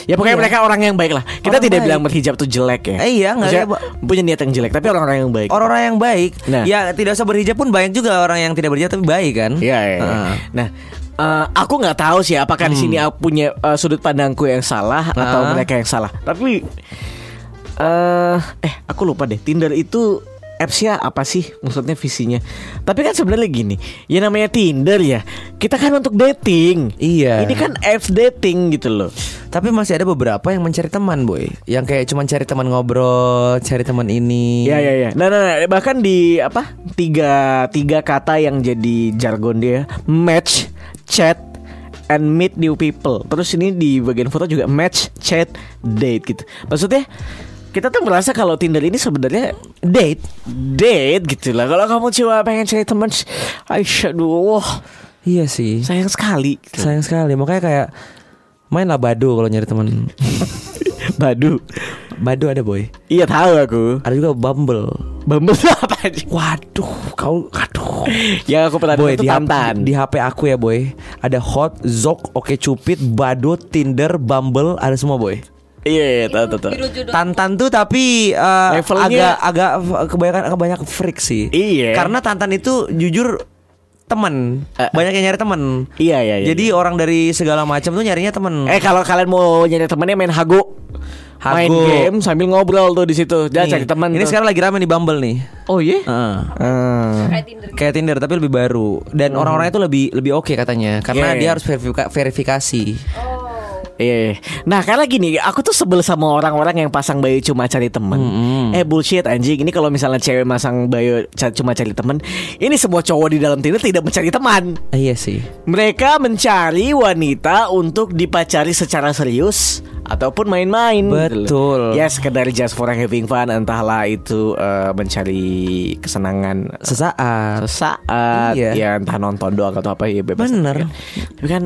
Ya pokoknya Iya. mereka orang yang baik lah. Kita Orang tidak baik. bilang berhijab tuh jelek ya. Eh, iya, nggak Maksudnya ada- punya niat yang jelek, tapi orang-orang yang baik. Orang-orang yang baik Nah. Ya tidak usah berhijab pun banyak juga orang yang tidak berhijab tapi baik kan Iya, iya. iya. Heeh. Nah, eh, aku nggak tahu sih apakah di sini aku punya eh, sudut pandangku yang salah atau Ah. mereka yang salah. Tapi eh eh aku lupa deh. Tinder itu appsnya apa sih maksudnya visinya? Tapi kan sebenarnya gini, ya namanya Tinder ya. Kita kan untuk dating. Iya. Ini kan apps dating gitu loh. Tapi masih ada beberapa yang mencari teman, boy. Yang kayak cuman cari teman ngobrol, cari teman ini. Ya ya ya. Nah, nah, nah, bahkan di apa tiga tiga kata yang jadi jargon dia match, chat, and meet new people. Terus ini di bagian foto juga match, chat, date gitu. Maksudnya kita tuh merasa kalau Tinder ini sebenarnya date, date gitu lah. Kalau kamu cuma pengen cari teman, Aisyah, aduh, Iya sih. sayang sekali. Sayang sekali. Makanya kayak mainlah Bado kalau nyari teman. Badu. Bado ada, boy. Iya tahu aku. Ada juga Bumble. Bumble apa aja? Waduh, kau aduh. Yang aku pernah Boy dengar tuh di, HP, Tantan. di HP aku ya boy Ada Hot, Zok, Oke Cupid, Bado, Tinder, Bumble Ada semua boy Iya, iya, tahu tahu tahu. Tantan tuh tapi eh, Levelnya- agak agak kebanyakan agak banyak freak sih. Iya. Karena Tantan itu jujur temen Eh, banyak yang nyari temen. Iya, iya, iya. Jadi orang dari segala macam tuh nyarinya temen. Eh kalau kalian mau nyari temennya main hago, main Hago. game sambil ngobrol tuh di situ. Jangan cari teman. Ini tuh. sekarang lagi rame di Bumble nih. Oh iya. Heeh. Ah. Kayak Tinder. gitu. Kayak Tinder tapi lebih baru dan orang-orang itu lebih lebih oke katanya karena Hmm. Iya, dia harus verifika- verifikasi. Oh. Iya. Nah karena gini, aku tuh sebel sama orang-orang yang pasang bio cuma cari temen. Eh bullshit anjing. Ini kalau misalnya cewek masang bio ca- cuma cari temen, ini semua cowok di dalam Tinder tidak mencari teman. Eh, Iya sih. Mereka mencari wanita untuk dipacari secara serius ataupun main-main. gitu. Betul. Ya sekedar just for having fun, entahlah itu eh, mencari kesenangan Sesaat. sesaat, Iya. ya entah nonton doang atau apa ya bebas. Bener. Tapi kan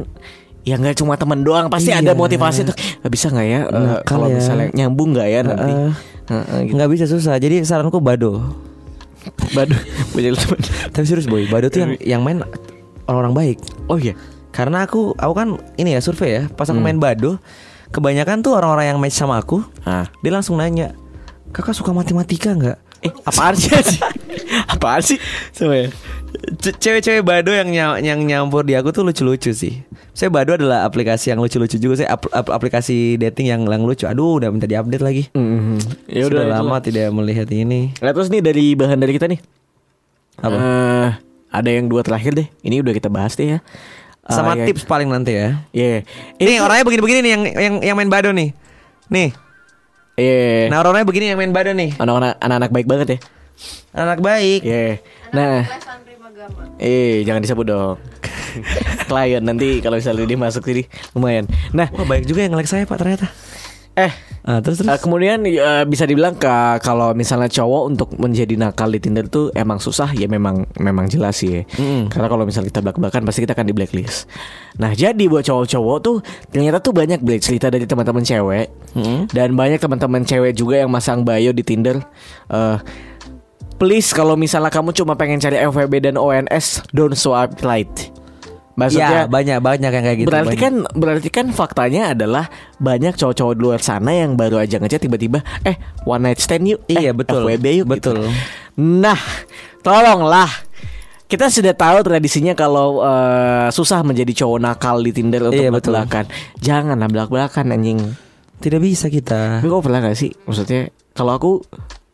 ya nggak cuma temen doang, pasti Iya. ada motivasi untuk "Eh, bisa nggak ya Nakal kalau ya. misalnya nyambung nggak ya nanti. Heeh. Heeh, gitu. Nggak bisa susah. Jadi saranku Bado. Baduh, punya temen. Tapi serius boy, Bado tuh yang yang main orang-orang baik. Oh iya. Karena aku aku kan ini ya survei ya, pas Hmm. aku main Bado, kebanyakan tuh orang-orang yang match sama aku, Ah. dia langsung nanya, "Kakak suka matematika nggak?" Eh, apaan sih? apaan sih? Ya. Ce- Cewek-cewek Bado yang ny- yang nyampur di aku tuh lucu-lucu sih. Saya Bado adalah aplikasi yang lucu-lucu juga saya ap- ap- aplikasi dating yang yang lucu. Aduh, udah minta diupdate lagi. Mhm. Ya Sudah udah lama tidak melihat ini. Nah, terus nih dari bahan dari kita nih. Apa? Eh, ada yang dua terakhir deh. Ini udah kita bahas deh ya. Eh, Sama ya- tips paling nanti ya. Iya. Ini orangnya begini-begini nih yang yang yang main Bado nih. Nih. Iya. Nah, orangnya begini yang main Bado nih. anak-anak anak-anak baik banget ya. Anak baik. Iya. Nah, Lesan Primagama. eh jangan disebut dong. Klien nanti kalau misalnya dia masuk sini lumayan. Nah, Wah, baik juga yang nge-like saya, Pak, ternyata. eh Ah, terus terus. eh, kemudian eh, bisa dibilang ka- kalau misalnya cowok untuk menjadi nakal di Tinder tuh emang susah ya memang memang jelas sih. ya. Mm-mm. Karena kalau misalnya kita belak-belakan pasti kita akan di blacklist. Nah, jadi buat cowok-cowok tuh ternyata tuh banyak Blake cerita dari teman-teman cewek Mm-mm. dan banyak teman-teman cewek juga yang masang bio di Tinder. Eh please kalau misalnya kamu cuma pengen cari FWB dan ONS, don't swipe right. Maksudnya ya, banyak banyak yang kayak gitu. berarti banyak. kan berarti kan faktanya adalah banyak cowok-cowok di luar sana yang baru aja ngechat tiba-tiba eh one night stand yuk eh, Iya, betul. FWB yuk gitu. Betul. Nah, tolonglah kita sudah tahu tradisinya kalau eh, susah menjadi cowok nakal di Tinder untuk Iya, betul. belak-belakan. Jangan lah belak-belakan anjing. tidak bisa kita. Tapi kau pernah gak sih? Maksudnya kalau aku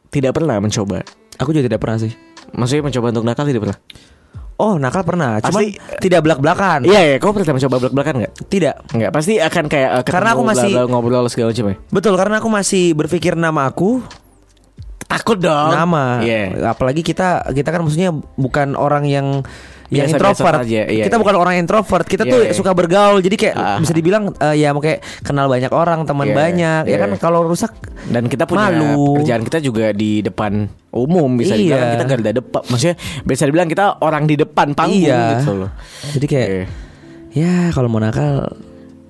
tidak pernah mencoba. Aku juga tidak pernah sih. Maksudnya mencoba untuk nakal tidak pernah. Oh, nakal pernah, cuman Pasti- tidak belak-belakan. Iya ya, kau pernah mencoba belak-belakan nggak? Tidak. Nggak, pasti akan kayak eh, Karena aku masih- bla-bla, ngobrol segala macam ya. Betul, karena aku masih berpikir nama aku Takut dong. nama. Iya. Apalagi kita kita kan maksudnya bukan orang yang yang Biasa-biasa introvert. aja, iya, kita iya. bukan orang introvert. Kita Iya, tuh iya. suka bergaul. Jadi kayak Ah. bisa dibilang eh, ya mau kayak kenal banyak orang, teman Iya, banyak. Ya iya. kan kalau rusak Dan kita punya Malu. kerjaan kita juga di depan umum bisa Iya. dibilang kita garda depan. Maksudnya bisa dibilang kita orang di depan panggung Iya. gitu loh. Jadi kayak Iya. ya kalau mau nakal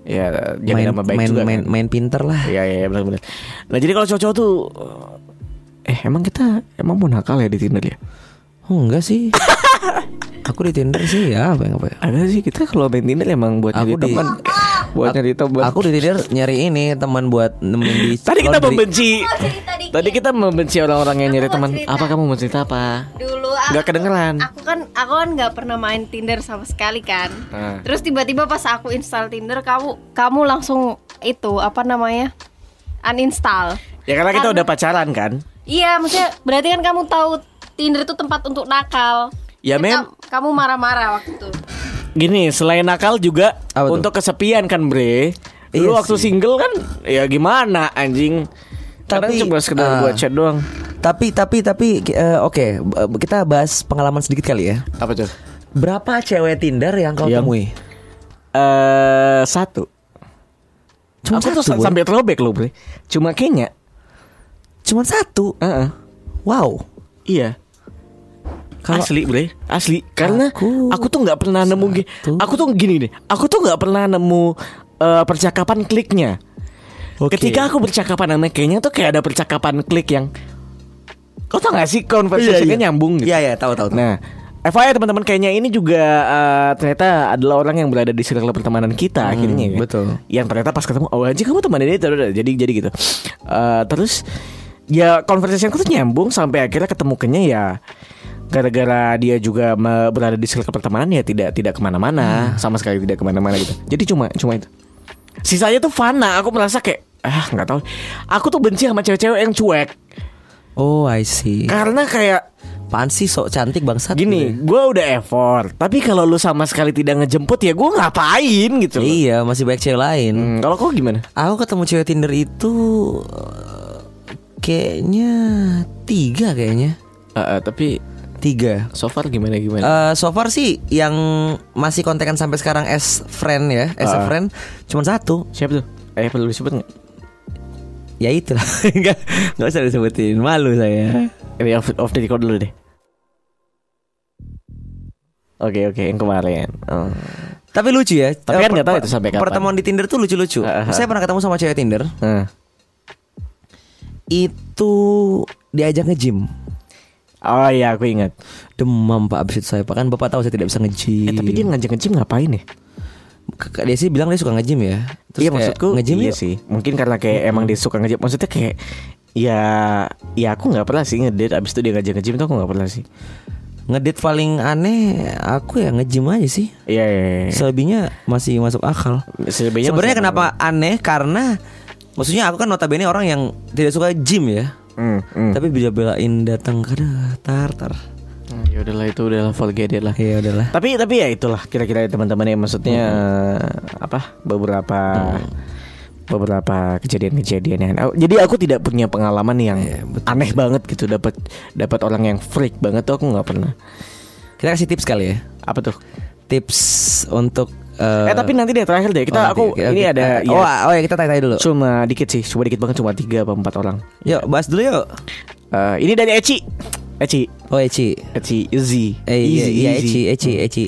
Ya, main nama baik main juga. main, kan. main pinter lah. Iya iya iya, benar-benar. Nah jadi kalau cowok-cowok tuh Eh emang kita Emang mau nakal ya di Tinder ya? Oh, enggak sih. aku di Tinder sih ya apa yang apa ya? Ada sih kita kalau main Tinder emang buat Aku nyari di- teman Buat nyari teman Aku di Tinder nyari ini teman buat nemenin di Tadi kita laundry. membenci. Tadi kita membenci orang-orang yang Aku nyari teman. Apa kamu mau cerita apa? Dulu aku, Nggak kedengeran. Aku kan aku kan nggak pernah main Tinder sama sekali kan. Nah. Terus tiba-tiba pas aku install Tinder kamu kamu langsung itu apa namanya? uninstall. Ya karena kita udah pacaran kan Iya, maksudnya berarti kan kamu tahu Tinder itu tempat untuk nakal. Ya, Mem. kam- Kamu marah-marah waktu itu. Gini, selain nakal juga Apa tuh? untuk kesepian kan, Bre. Dulu Iya waktu sih. single kan ya gimana anjing. Tapi, cuma sekedar ah. buat chat doang. Tapi tapi tapi eh, oke, b- kita bahas pengalaman sedikit kali ya. Apa tuh? Berapa cewek Tinder yang kau Yang- temui? Eh satu. Cuma Aku tuh satu, Boy? sampai throwback loh, Bre. Cuma kayaknya Cuma satu. Heeh. Wow. Iya. Kalau- asli bre asli karena Aku- aku, tuh nggak pernah nemu Satu. aku tuh gini deh aku tuh nggak pernah nemu eh, percakapan kliknya Oke. ketika aku bercakapan sama kayaknya tuh kayak ada percakapan klik yang kau tau gak sih conversationnya nyambung gitu Iya iya, tahu tahu. nah FYI teman-teman kayaknya ini juga eh, ternyata adalah orang yang berada di circle pertemanan kita akhirnya ya. betul. Yang ternyata pas ketemu, oh anjing kamu teman ini jadi jadi gitu. Eh, terus ya conversationku tuh nyambung sampai akhirnya ketemu kenya ya gara-gara dia juga berada di circle pertemanan ya tidak tidak ke mana-mana sama sekali tidak ke mana-mana gitu. Jadi cuma cuma itu. Sisanya tuh fana. Aku merasa kayak ah nggak tahu. Aku tuh benci sama cewek-cewek yang cuek Oh, I see. karena kayak apaan sih sok cantik bangsat Gini, gitu. gue udah effort. Tapi kalau lu sama sekali tidak ngejemput ya gue ngapain gitu. loh. Iya masih banyak cewek lain Hmm, kalau kau gimana? Aku ketemu cewek Tinder itu eh, Kayaknya Tiga kayaknya Eh, eh, tapi Tiga so far gimana gimana? Eh, so far sih yang masih kontekan sampai sekarang as friend ya, as a Ah. friend cuma satu. Siapa tuh? Eh perlu disebut nggak? Ya itulah. Enggak enggak usah disebutin. Malu saya. Ini off, off the record dulu deh. Oke oke yang kemarin. Oh. Tapi lucu ya. Tapi Eh, kan nggak tahu itu sampai kapan. Pertemuan di Tinder tuh lucu-lucu. Ah, ah. Saya pernah ketemu sama cewek Tinder. Nah. Itu diajak nge-gym. Oh iya aku ingat. Demam Pak abis itu saya Pak kan Bapak tahu saya tidak bisa nge-gym. Eh, tapi dia ngajak ngejim ngapain ya? K- dia sih bilang dia suka nge-gym ya. Terus iya maksudku nge-gym iya yuk. sih. Mungkin karena kayak emang dia suka ngejim. Maksudnya kayak ya ya aku nggak pernah sih ngedate abis itu dia ngajak ngejim tuh aku nggak pernah sih. Ngedate paling aneh aku ya nge-gym aja sih. Iya iya. iya. Selebihnya masih masuk akal. Selebihnya Sebenarnya kenapa aneh karena maksudnya aku kan notabene orang yang tidak suka gym ya. Hmm, hmm. Tapi bisa belain datang ke tar tar. Hmm, ya udahlah itu udahlah forget lah. Ya udahlah. Tapi tapi ya itulah kira-kira teman-teman yang maksudnya eh, apa beberapa beberapa kejadian-kejadian yang oh, jadi aku tidak punya pengalaman yang aneh banget gitu dapat dapat orang yang freak banget tuh aku nggak pernah. Kita kasih tips kali ya. Apa tuh? Tips untuk Eh, tapi nanti deh terakhir deh kita oh, aku oke, ini ada Eh, ya, oh, oh ya kita tanya-tanya dulu. cuma dikit sih cuma dikit banget cuma tiga apa empat orang. Yuk bahas dulu yuk. Eh, ini dari Eci. Eci. Oh Eci. Eci Easy. Eh iya, Easy, iya. Eci Eci Eci.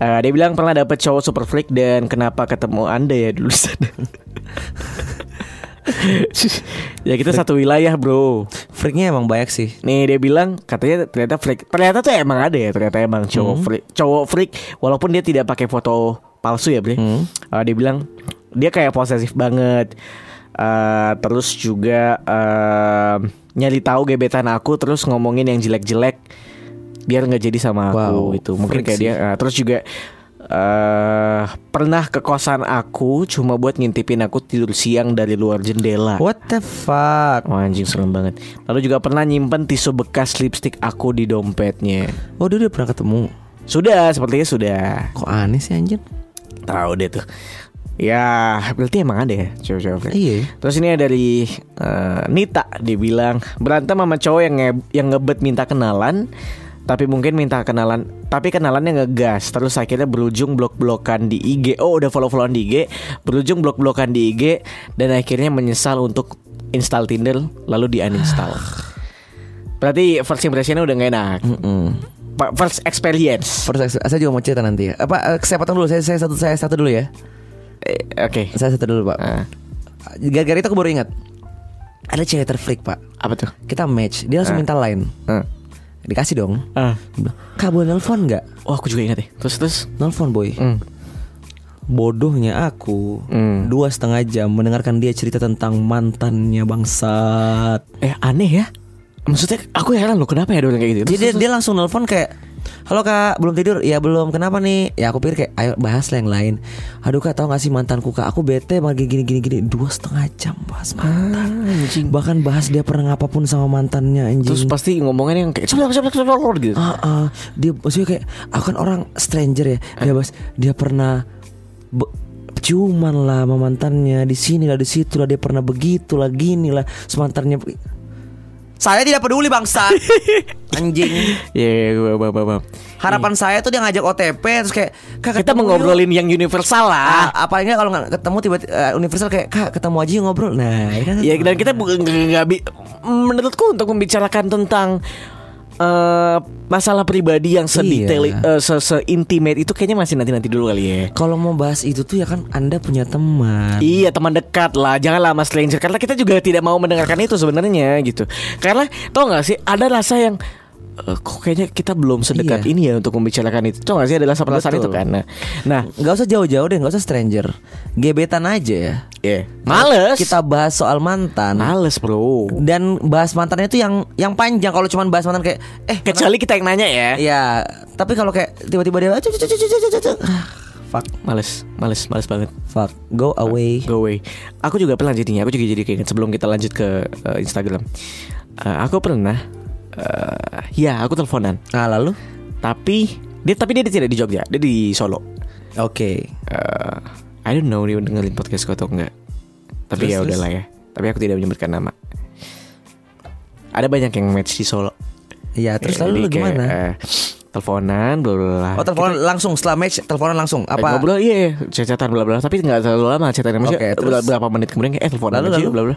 Eh, dia bilang pernah dapet cowok super freak dan kenapa ketemu anda ya dulu sana. ya kita satu wilayah bro. Freaknya emang banyak sih. Nih dia bilang katanya ternyata freak. Ternyata tuh emang ada ya ternyata emang cowok freak. Cowok freak walaupun dia tidak pakai foto palsu ya bre. Hmm. Eh, dia bilang dia kayak posesif banget. Eh, terus juga eh, nyari tahu gebetan aku terus ngomongin yang jelek-jelek biar nggak jadi sama aku Wow, itu mungkin freak kayak sih. dia eh, terus juga eh pernah ke kosan aku cuma buat ngintipin aku tidur siang dari luar jendela What the fuck? Wah anjing serem banget Lalu juga pernah nyimpen tisu bekas lipstick aku di dompetnya Oh dia udah pernah ketemu. Sudah sepertinya sudah Kok aneh sih anjir? Tahu deh tuh Ya berarti emang ada ya freak. Iya. Terus ini ada dari eh, Nita Dia bilang Berantem sama cowok yang, nge yang ngebet minta kenalan Tapi mungkin minta kenalan Tapi kenalannya ngegas Terus akhirnya berujung blok-blokan di IG Oh udah follow-followan di IG Berujung blok-blokan di IG Dan akhirnya menyesal untuk install Tinder Lalu di uninstall Berarti first impressionnya udah gak enak Mm-mm. Pa- First experience First, saya juga mau cerita nanti ya. Apa eh, saya potong dulu. Saya, saya satu saya satu dulu ya. Eh, Oke Saya satu dulu pak. Ah, Gara-gara itu aku baru ingat. Ada cewek terfreak pak. Apa tuh? Kita match. Dia langsung Ah. minta line. Ah. Dikasih dong. Dia bilang, Kak boleh nelfon nggak? Oh aku juga ingat ya Terus terus Nelfon boy. Hmm. Bodohnya aku Hmm. dua setengah jam mendengarkan dia cerita tentang mantannya bangsat. Eh aneh ya Maksudnya aku heran loh kenapa ya orang kayak gitu Jadi dia, dia langsung nelfon kayak Halo kak, belum tidur? Ya belum, kenapa nih? Ya aku pikir kayak, ayo bahas lah yang lain Aduh kak, tahu gak sih mantanku kak Aku bete sama gini gini gini Dua setengah jam bahas mantan anjing. Bahkan bahas dia pernah ngapapun sama mantannya anjing Terus pasti ngomongin yang kayak coba coba coba coba gitu. Ah, ah. dia maksudnya kayak aku kan orang stranger ya. Dia bahas dia pernah ciuman lah sama mantannya di sini lah di situ lah dia pernah begitu lah gini lah semantannya saya tidak peduli bangsa anjing Iya, iya, gue bab bab. harapan saya tuh dia ngajak OTP terus kayak kak Kita mengobrolin yang universal yuk." lah. ah, apa enggak kalau nggak ketemu tiba-tiba eh, universal kayak kak ketemu aja yuk ngobrol nah ya kan Ya dan kita bukan nggak menurutku untuk membicarakan tentang eh, masalah pribadi yang sedetail Iya. se seintimate itu kayaknya masih nanti nanti dulu kali ya. kalau mau bahas itu tuh ya kan anda punya teman Iya teman dekat lah Jangan lama stranger Karena kita juga tidak mau mendengarkan itu sebenarnya gitu Karena tau gak sih Ada rasa yang eh, Kok kayaknya kita belum sedekat Iya. ini ya Untuk membicarakan itu. Gak sih ada rasa perasaan Betul. itu kan? Nah, nah nggak usah jauh-jauh deh nggak usah stranger. Gebetan aja ya. Yeah. Males. Kita bahas soal mantan. Males bro. Dan bahas mantannya itu yang yang panjang. Kalau cuman bahas mantan kayak eh Kecuali kita yang nanya ya. Ya tapi kalau kayak tiba-tiba dia. Ah, fuck. Males Males Males banget. Fuck. Go away. Go away. Aku juga pernah jadinya Aku juga jadi kayak sebelum kita lanjut ke eh, Instagram. Eh, Aku pernah eh, ya aku teleponan. Nah lalu? Tapi dia tapi dia tidak di Jogja, dia di Solo. Oke. Eh, I don't know dia dengerin podcastku atau enggak. Tapi Terus, ya terus? udahlah ya. Tapi aku tidak menyebutkan nama. Ada banyak yang match di Solo. Iya terus Ya, lalu jadi lu kayak, gimana? Eh, teleponan bla bla bla. Oh telepon langsung setelah match teleponan langsung Eh, apa? ngobrol iya, iya chat-chatan bla bla tapi nggak terlalu lama chatatan maksudnya Oke, terus? berapa menit kemudian kayak eh teleponan Lalu, aja bla bla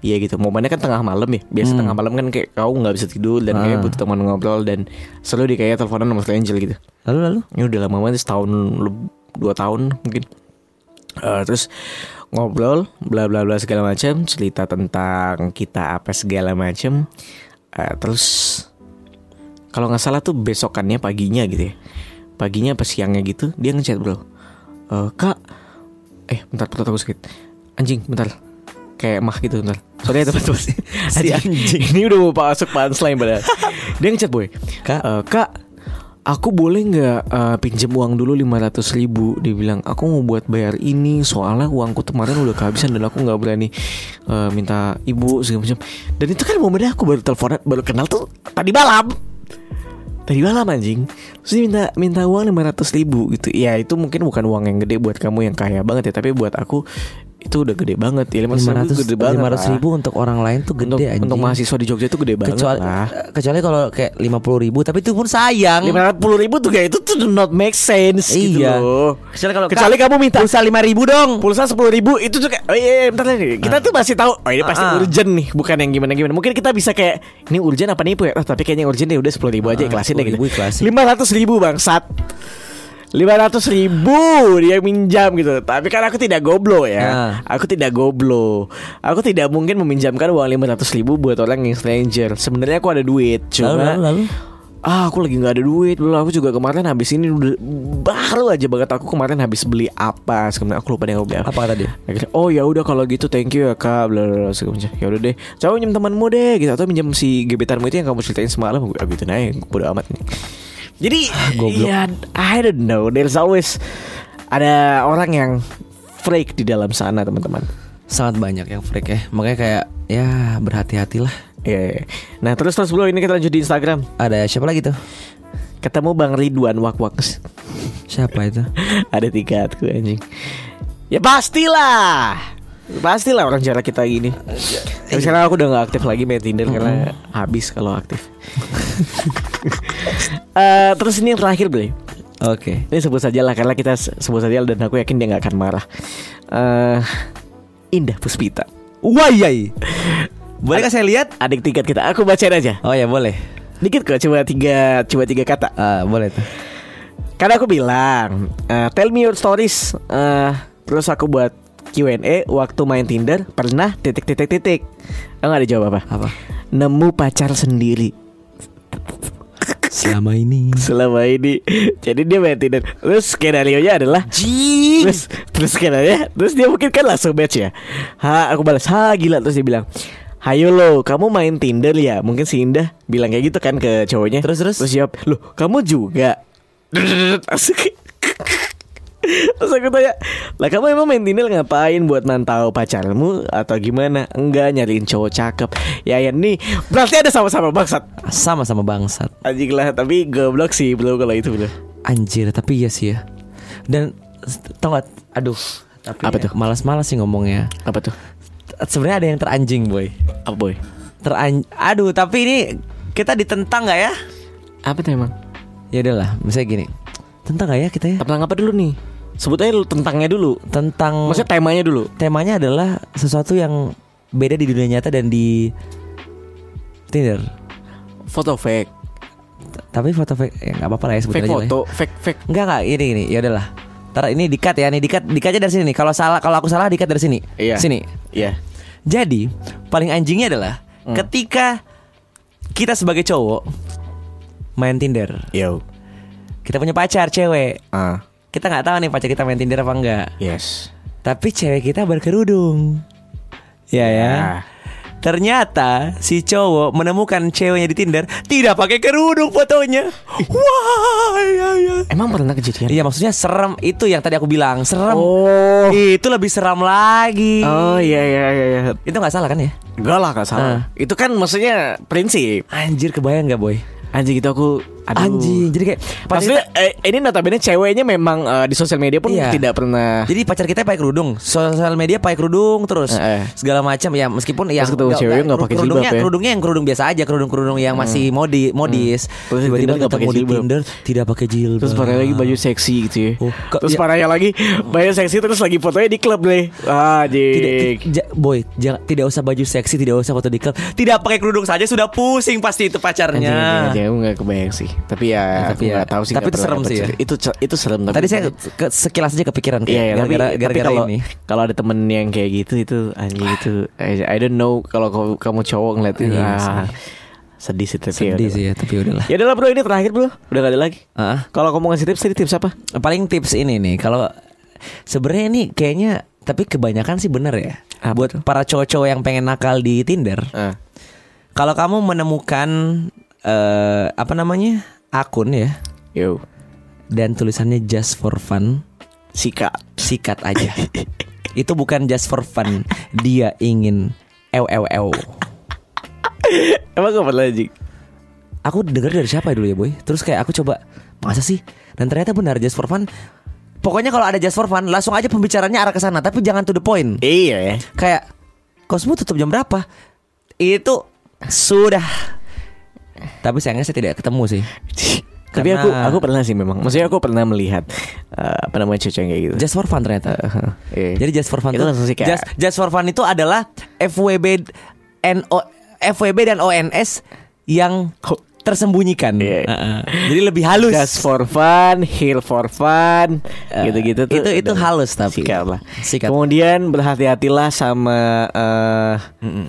iya gitu momennya kan tengah malam ya biasa Hmm. tengah malam kan kayak kau nggak bisa tidur dan kayak Ah. butuh teman ngobrol dan selalu di kayak teleponan sama Angel gitu Lalu lalu? ini udah lama banget setahun dua tahun mungkin Eh, terus ngobrol bla bla bla segala macam cerita tentang kita apa segala macam Eh, terus kalau nggak salah tuh besokannya paginya gitu ya. Paginya apa siangnya gitu dia ngechat bro "Eh, kak eh bentar perut aku sakit anjing bentar. Kayak mah gitu bentar. Soalnya teman-teman. Si anjing. ini udah mau masuk punchline padahal. Dia ngechat boy Kak. "Eh, kak aku boleh nggak eh, pinjam uang dulu 500 ribu? Dia bilang aku mau buat bayar ini soalnya uangku kemarin udah kehabisan dan aku nggak berani eh, minta ibu segala macam. Dan itu kan momennya aku baru teleponan baru kenal tuh tadi malam tadi malam anjing. Terus minta minta uang 500 ribu gitu. Ya itu mungkin bukan uang yang gede buat kamu yang kaya banget ya. Tapi buat aku itu udah gede banget ya 500 ribu 500 gede banget 500 lah. ribu untuk orang lain tuh gede untuk, anjing. untuk mahasiswa di Jogja itu gede banget kecuali lah kecuali kalau kayak 50 ribu tapi itu pun sayang. lima ratus puluh ribu tuh kayak itu tuh not make sense gitu Iya. loh. Kecuali kalau kecuali kamu minta pulsa 5 ribu dong. pulsa sepuluh ribu itu tuh kayak oh iya, iya bentar nih kita tuh masih tahu oh ini pasti Ah, ah. urgent nih bukan yang gimana gimana mungkin kita bisa kayak ini urgent apa ya oh, tapi kayaknya urgent deh udah sepuluh ribu aja Ah, ikhlasin deh 10.000 gitu ikhlasin. lima ratus ribu bangsat lima ratus ribu dia minjam gitu. Tapi kan aku tidak goblo ya. Ah. aku tidak goblo. Aku tidak mungkin meminjamkan uang lima ratus ribu buat orang yang stranger. Sebenarnya aku ada duit cuma Lalu lalu lalu. Ah aku lagi nggak ada duit. Belum aku juga kemarin habis ini udah Baru aja banget aku kemarin habis beli apa. Sebenarnya aku lupa deh aku. Beli apa, Apa? Akhirnya, Oh ya udah kalau gitu thank you ya kak. Bla bla bla segala macam. Ya udah deh. Coba minjem temanmu deh gitu. Atau minjem si gebetanmu itu yang kamu ceritain semalam. Gue gitu nah bodo amat nih Jadi goblok. ya I don't know There's always Ada orang yang Freak di dalam sana teman-teman Sangat banyak yang freak ya. Makanya kayak ya berhati-hatilah. Iya iya. Nah terus terus bro ini kita lanjut di Instagram Ada siapa lagi tuh? Ketemu Bang Ridwan Wak Wak Siapa itu? Ada tiga tuh anjing Ya pastilah Pastilah orang jarak kita gini Tapi sekarang aku udah gak aktif lagi main Tinder Karena habis kalau aktif Eh, Terus ini yang terakhir beli Oke. Ini sebut saja lah Karena kita se- sebut saja dan aku yakin dia gak akan marah Eh, Indah Puspita Wayai. Bolehkah saya lihat? Adik tingkat kita Aku bacain aja Oh ya boleh. Dikit kok Coba tiga Coba tiga kata Ah boleh tuh. Karena aku bilang, eh, tell me your stories. Eh, terus aku buat Q&A waktu main Tinder pernah titik titik titik. Enggak ada jawab apa? Apa? Nemu pacar sendiri Selama ini. selama ini. Jadi dia main Tinder. Terus skenario nya adalah Jing. Terus terus skenario Terus dia mungkin kan langsung match ya. Ha, aku balas, "Ha, gila." Terus dia bilang, Hayo lo, kamu main Tinder ya? Mungkin si Indah bilang kayak gitu kan ke cowoknya. Terus, terus? Terus jawab, loh kamu juga? Terus aku tanya Lah kamu emang main Tinder ngapain Buat mantau pacarmu Atau gimana Enggak nyariin cowok cakep Ya ya nih Berarti ada sama-sama bangsat Sama-sama bangsat. Anjing lah Tapi goblok sih bro Kalau itu bro Anjir, tapi iya sih ya. Dan tau gak? Aduh, tapi Apa ya, tuh? Malas-malas sih ngomongnya. Apa tuh Sebenarnya ada yang teranjing, boy. Apa boy Teran Aduh, tapi ini kita ditentang nggak ya? Apa tuh emang Ya udahlah, misalnya gini. Tentang nggak ya kita ya? Tentang apa dulu nih Sebut aja tentangnya dulu Tentang Maksudnya temanya dulu temanya adalah sesuatu yang beda di dunia nyata dan di Tinder. Foto fake Tapi foto fake ya nggak apa-apa lah ya sebut Fake aja lah ya. foto Fake fake Enggak enggak ini ini ya udahlah. Ntar ini dikat ya nih dikat dikatnya dari sini nih. Kalau salah kalau aku salah dikat dari sini. Iya. Sini. Iya Jadi paling anjingnya adalah Hmm. ketika kita sebagai cowok main Tinder, Yo kita punya pacar cewek, Ah kita nggak tahu nih pacar kita main Tinder apa enggak. Yes Tapi cewek kita berkerudung, ya ya. Ah. Ternyata si cowok menemukan ceweknya di Tinder tidak pakai kerudung fotonya. Wah, ya, ya. Emang pernah kejadian? Iya maksudnya serem itu yang tadi aku bilang serem. Oh. Itu lebih seram lagi. Oh iya iya iya. iya. Itu nggak salah kan ya? Enggak lah gak salah. Itu kan maksudnya prinsip. Anjir kebayang nggak boy? Anjing gitu aku aduh. Anjing. Jadi kayak Maksudnya eh, ini notabene ceweknya memang eh, di sosial media pun Iya. tidak pernah Jadi pacar kita pakai kerudung, sosial media pakai kerudung terus Eh, eh. segala macam ya meskipun yang Pas ketemu cewek nggak pakai kerudungnya, jilbab ya. kerudungnya yang kerudung biasa aja, kerudung-kerudung yang masih modi modis. Terus Tiba-tiba Tinder nggak ketemu pakai jilbab. Tinder tidak pakai jilbab. Terus parahnya lagi baju seksi gitu ya. Oh, ke- terus ya. parahnya lagi baju seksi terus lagi fotonya di klub deh. Ah, tidak, Anjing. ti- ja- boy, jangan tidak usah baju seksi, tidak usah foto di klub, tidak pakai kerudung saja sudah pusing pasti itu Anjing, anjing, pacarnya. anjing, aku gak kebayang sih. Tapi ya, Ya, tapi aku ya- nggak tahu sih. tapi itu serem sih ya. Itu itu serem. Tapi Tadi saya ke, sekilas aja kepikiran Iya, kayak ya, tapi, gara-gara tapi gara-gara kalau ini. kalau ada temen yang kayak gitu itu anjing itu I, don't know kalau kamu, cowok ngeliat itu Iya ah, sedih sih tapi Sedih sih ya, tapi udahlah. Ya udahlah bro ini terakhir bro Udah gak ada lagi Ah. Kalau kamu ngasih tips tadi tips apa? paling tips ini nih kalau sebenarnya ini kayaknya tapi kebanyakan sih bener ya Apa buat tuh? para cowok-cowok yang pengen nakal di Tinder Ah. kalau kamu menemukan eh apa namanya? Akun ya. Yo. Dan tulisannya just for fun. Sikat. Sikat aja. Itu bukan just for fun. Dia ingin ew ew ew. Emang pernah anjing? aku denger dari siapa ya dulu ya boy? Terus kayak aku coba masa sih? Dan ternyata benar just for fun. Pokoknya kalau ada just for fun langsung aja pembicaranya arah ke sana tapi jangan to the point. Iya. Ya kayak kosmo tutup jam berapa? Itu sudah tapi sayangnya saya tidak ketemu sih. Tapi Karena- aku aku pernah sih memang. Maksudnya aku pernah melihat eh, Apa namanya cewek yang kayak gitu. Just for fun ternyata. Iya. jadi just for fun Itu langsung sih kayak- just, just for fun itu adalah FWB NO FWB dan ONS yang tersembunyikan. Iya. Heeh. jadi lebih halus. Just for fun Here for fun. Eh, Gitu-gitu tuh itu- itu halus tapi. Sikat lah. Sikat. Kemudian berhati-hatilah sama eh,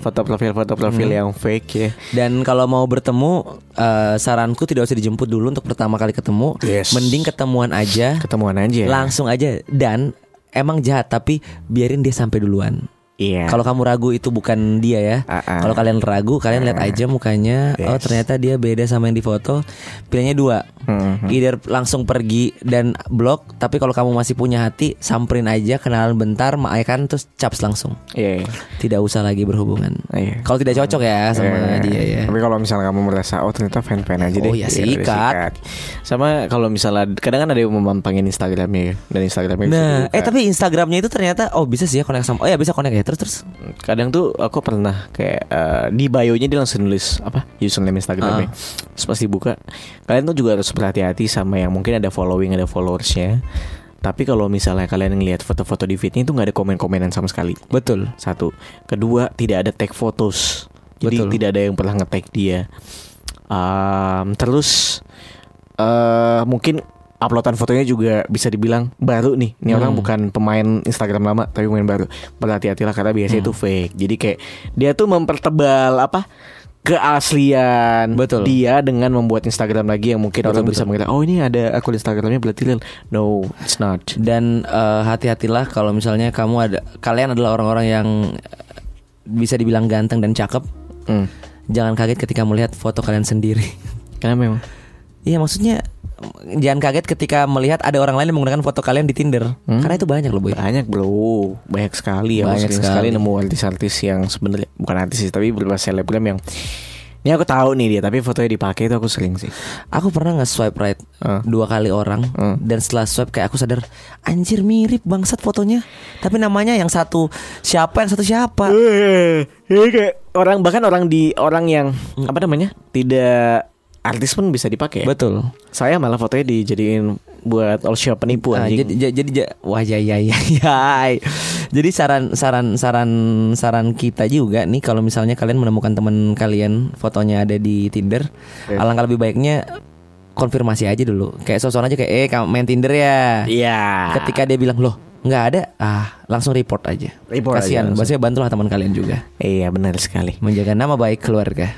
Foto profil-foto profil yang fake ya. Dan kalau mau bertemu eh, Saranku tidak usah dijemput dulu Untuk pertama kali ketemu. Yes. Mending ketemuan aja. Ketemuan aja. Langsung aja. Dan emang jahat Tapi biarin dia sampai duluan Iya Kalau kamu ragu itu bukan dia ya Ah, ah. Kalau kalian ragu Kalian lihat aja mukanya Oh Yes. ternyata dia beda sama yang di foto Pilihannya dua Mhm. Either langsung pergi dan blok Tapi kalau kamu masih punya hati Samperin aja Kenalan bentar Maakan terus caps langsung Iya iya. Tidak usah lagi berhubungan Iya. Kalau tidak cocok ya sama Eh, dia ya Tapi kalau misalnya kamu merasa oh ternyata fan-fan aja deh. Oh, ya, udah sikat. Sama kalau misalnya kadang kan ada yang memampangin Instagramnya ya. Dan Instagramnya Nah, eh tapi Instagramnya itu ternyata oh bisa sih ya connect sama. Oh ya bisa connect ya. Terus terus. kadang tuh aku pernah kayak eh, di bio-nya dia langsung nulis apa username Instagramnya. Terus pas dibuka, kalian tuh juga harus berhati-hati sama yang mungkin ada following, ada followersnya. Tapi kalau misalnya kalian ngelihat foto-foto di feednya itu nggak ada komen-komenan sama sekali. Betul. Satu, kedua tidak ada tag photos. Jadi Betul. tidak ada yang pernah nge-tag dia. Um, terus eh mungkin uploadan fotonya juga bisa dibilang baru nih. Ini orang Hmm. bukan pemain Instagram lama tapi pemain baru. Berhati-hatilah karena biasanya Hmm. itu fake. Jadi kayak dia tuh mempertebal apa keaslian Betul. dia dengan membuat Instagram lagi yang mungkin Betul, orang bisa betul. mengira oh ini ada akun Instagramnya berarti real no it's not Dan eh, hati-hatilah kalau misalnya kamu ada kalian adalah orang-orang yang bisa dibilang ganteng dan cakep. Hmm. Jangan kaget ketika melihat foto kalian sendiri. karena memang Iya maksudnya jangan kaget ketika melihat ada orang lain yang menggunakan foto kalian di Tinder. Hmm. Karena itu banyak loh boy. Banyak bro, banyak sekali ya. Banyak Banyak sekali. sekali. nemu artis-artis yang sebenarnya bukan artis sih, tapi beberapa selebgram yang ini aku tahu nih dia, tapi fotonya dipakai itu aku sering sih. Aku pernah nge-swipe right Ah. dua kali orang Ah. dan setelah swipe kayak aku sadar anjir mirip bangsat fotonya. Tapi namanya yang satu siapa yang satu siapa? Eh, kayak orang bahkan orang di orang yang apa namanya tidak artis pun bisa dipakai. ya. Betul. Saya malah fotonya dijadiin buat all shop penipu Ah, anjing. jadi ja- jadi ja- wah ya ya ya ya. Jadi saran saran saran saran kita juga nih kalau misalnya kalian menemukan teman kalian fotonya ada di Tinder, Yes. alangkah lebih baiknya konfirmasi aja dulu. Kayak sosok aja kayak eh kamu main Tinder ya. Iya. Ketika dia bilang loh nggak ada, ah langsung report aja. Report aja Kasihan, maksudnya bantulah teman kalian juga Iya benar sekali. menjaga nama baik keluarga.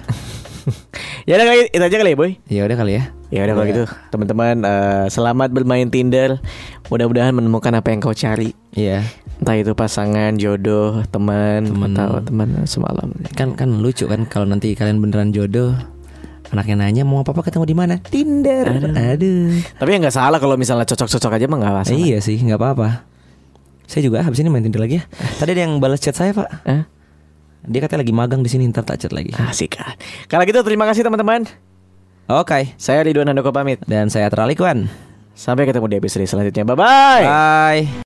Ya udah kali itu aja kali ya boy. ya udah kali ya. Ya udah kalau Udah. gitu teman-teman eh, selamat bermain Tinder. Mudah-mudahan menemukan apa yang kau cari. Iya. Entah itu pasangan, jodoh, teman, atau teman semalam. Kan kan lucu kan kalau nanti kalian beneran jodoh Anaknya nanya mau apa-apa ketemu di mana? Tinder. Aduh. Tapi ya nggak salah kalau misalnya cocok-cocok aja mah nggak masalah. Iya sih, nggak apa-apa. Saya juga habis ini main Tinder lagi ya. Tadi ada yang balas chat saya, Pak. Eh? Dia katanya lagi magang di sini, ntar tak chat lagi. Asik kan. Kalau gitu terima kasih teman-teman. Oke. Saya Ridwan Handoko pamit. Dan saya Teralikuan. Sampai ketemu di episode selanjutnya. Bye bye. Bye.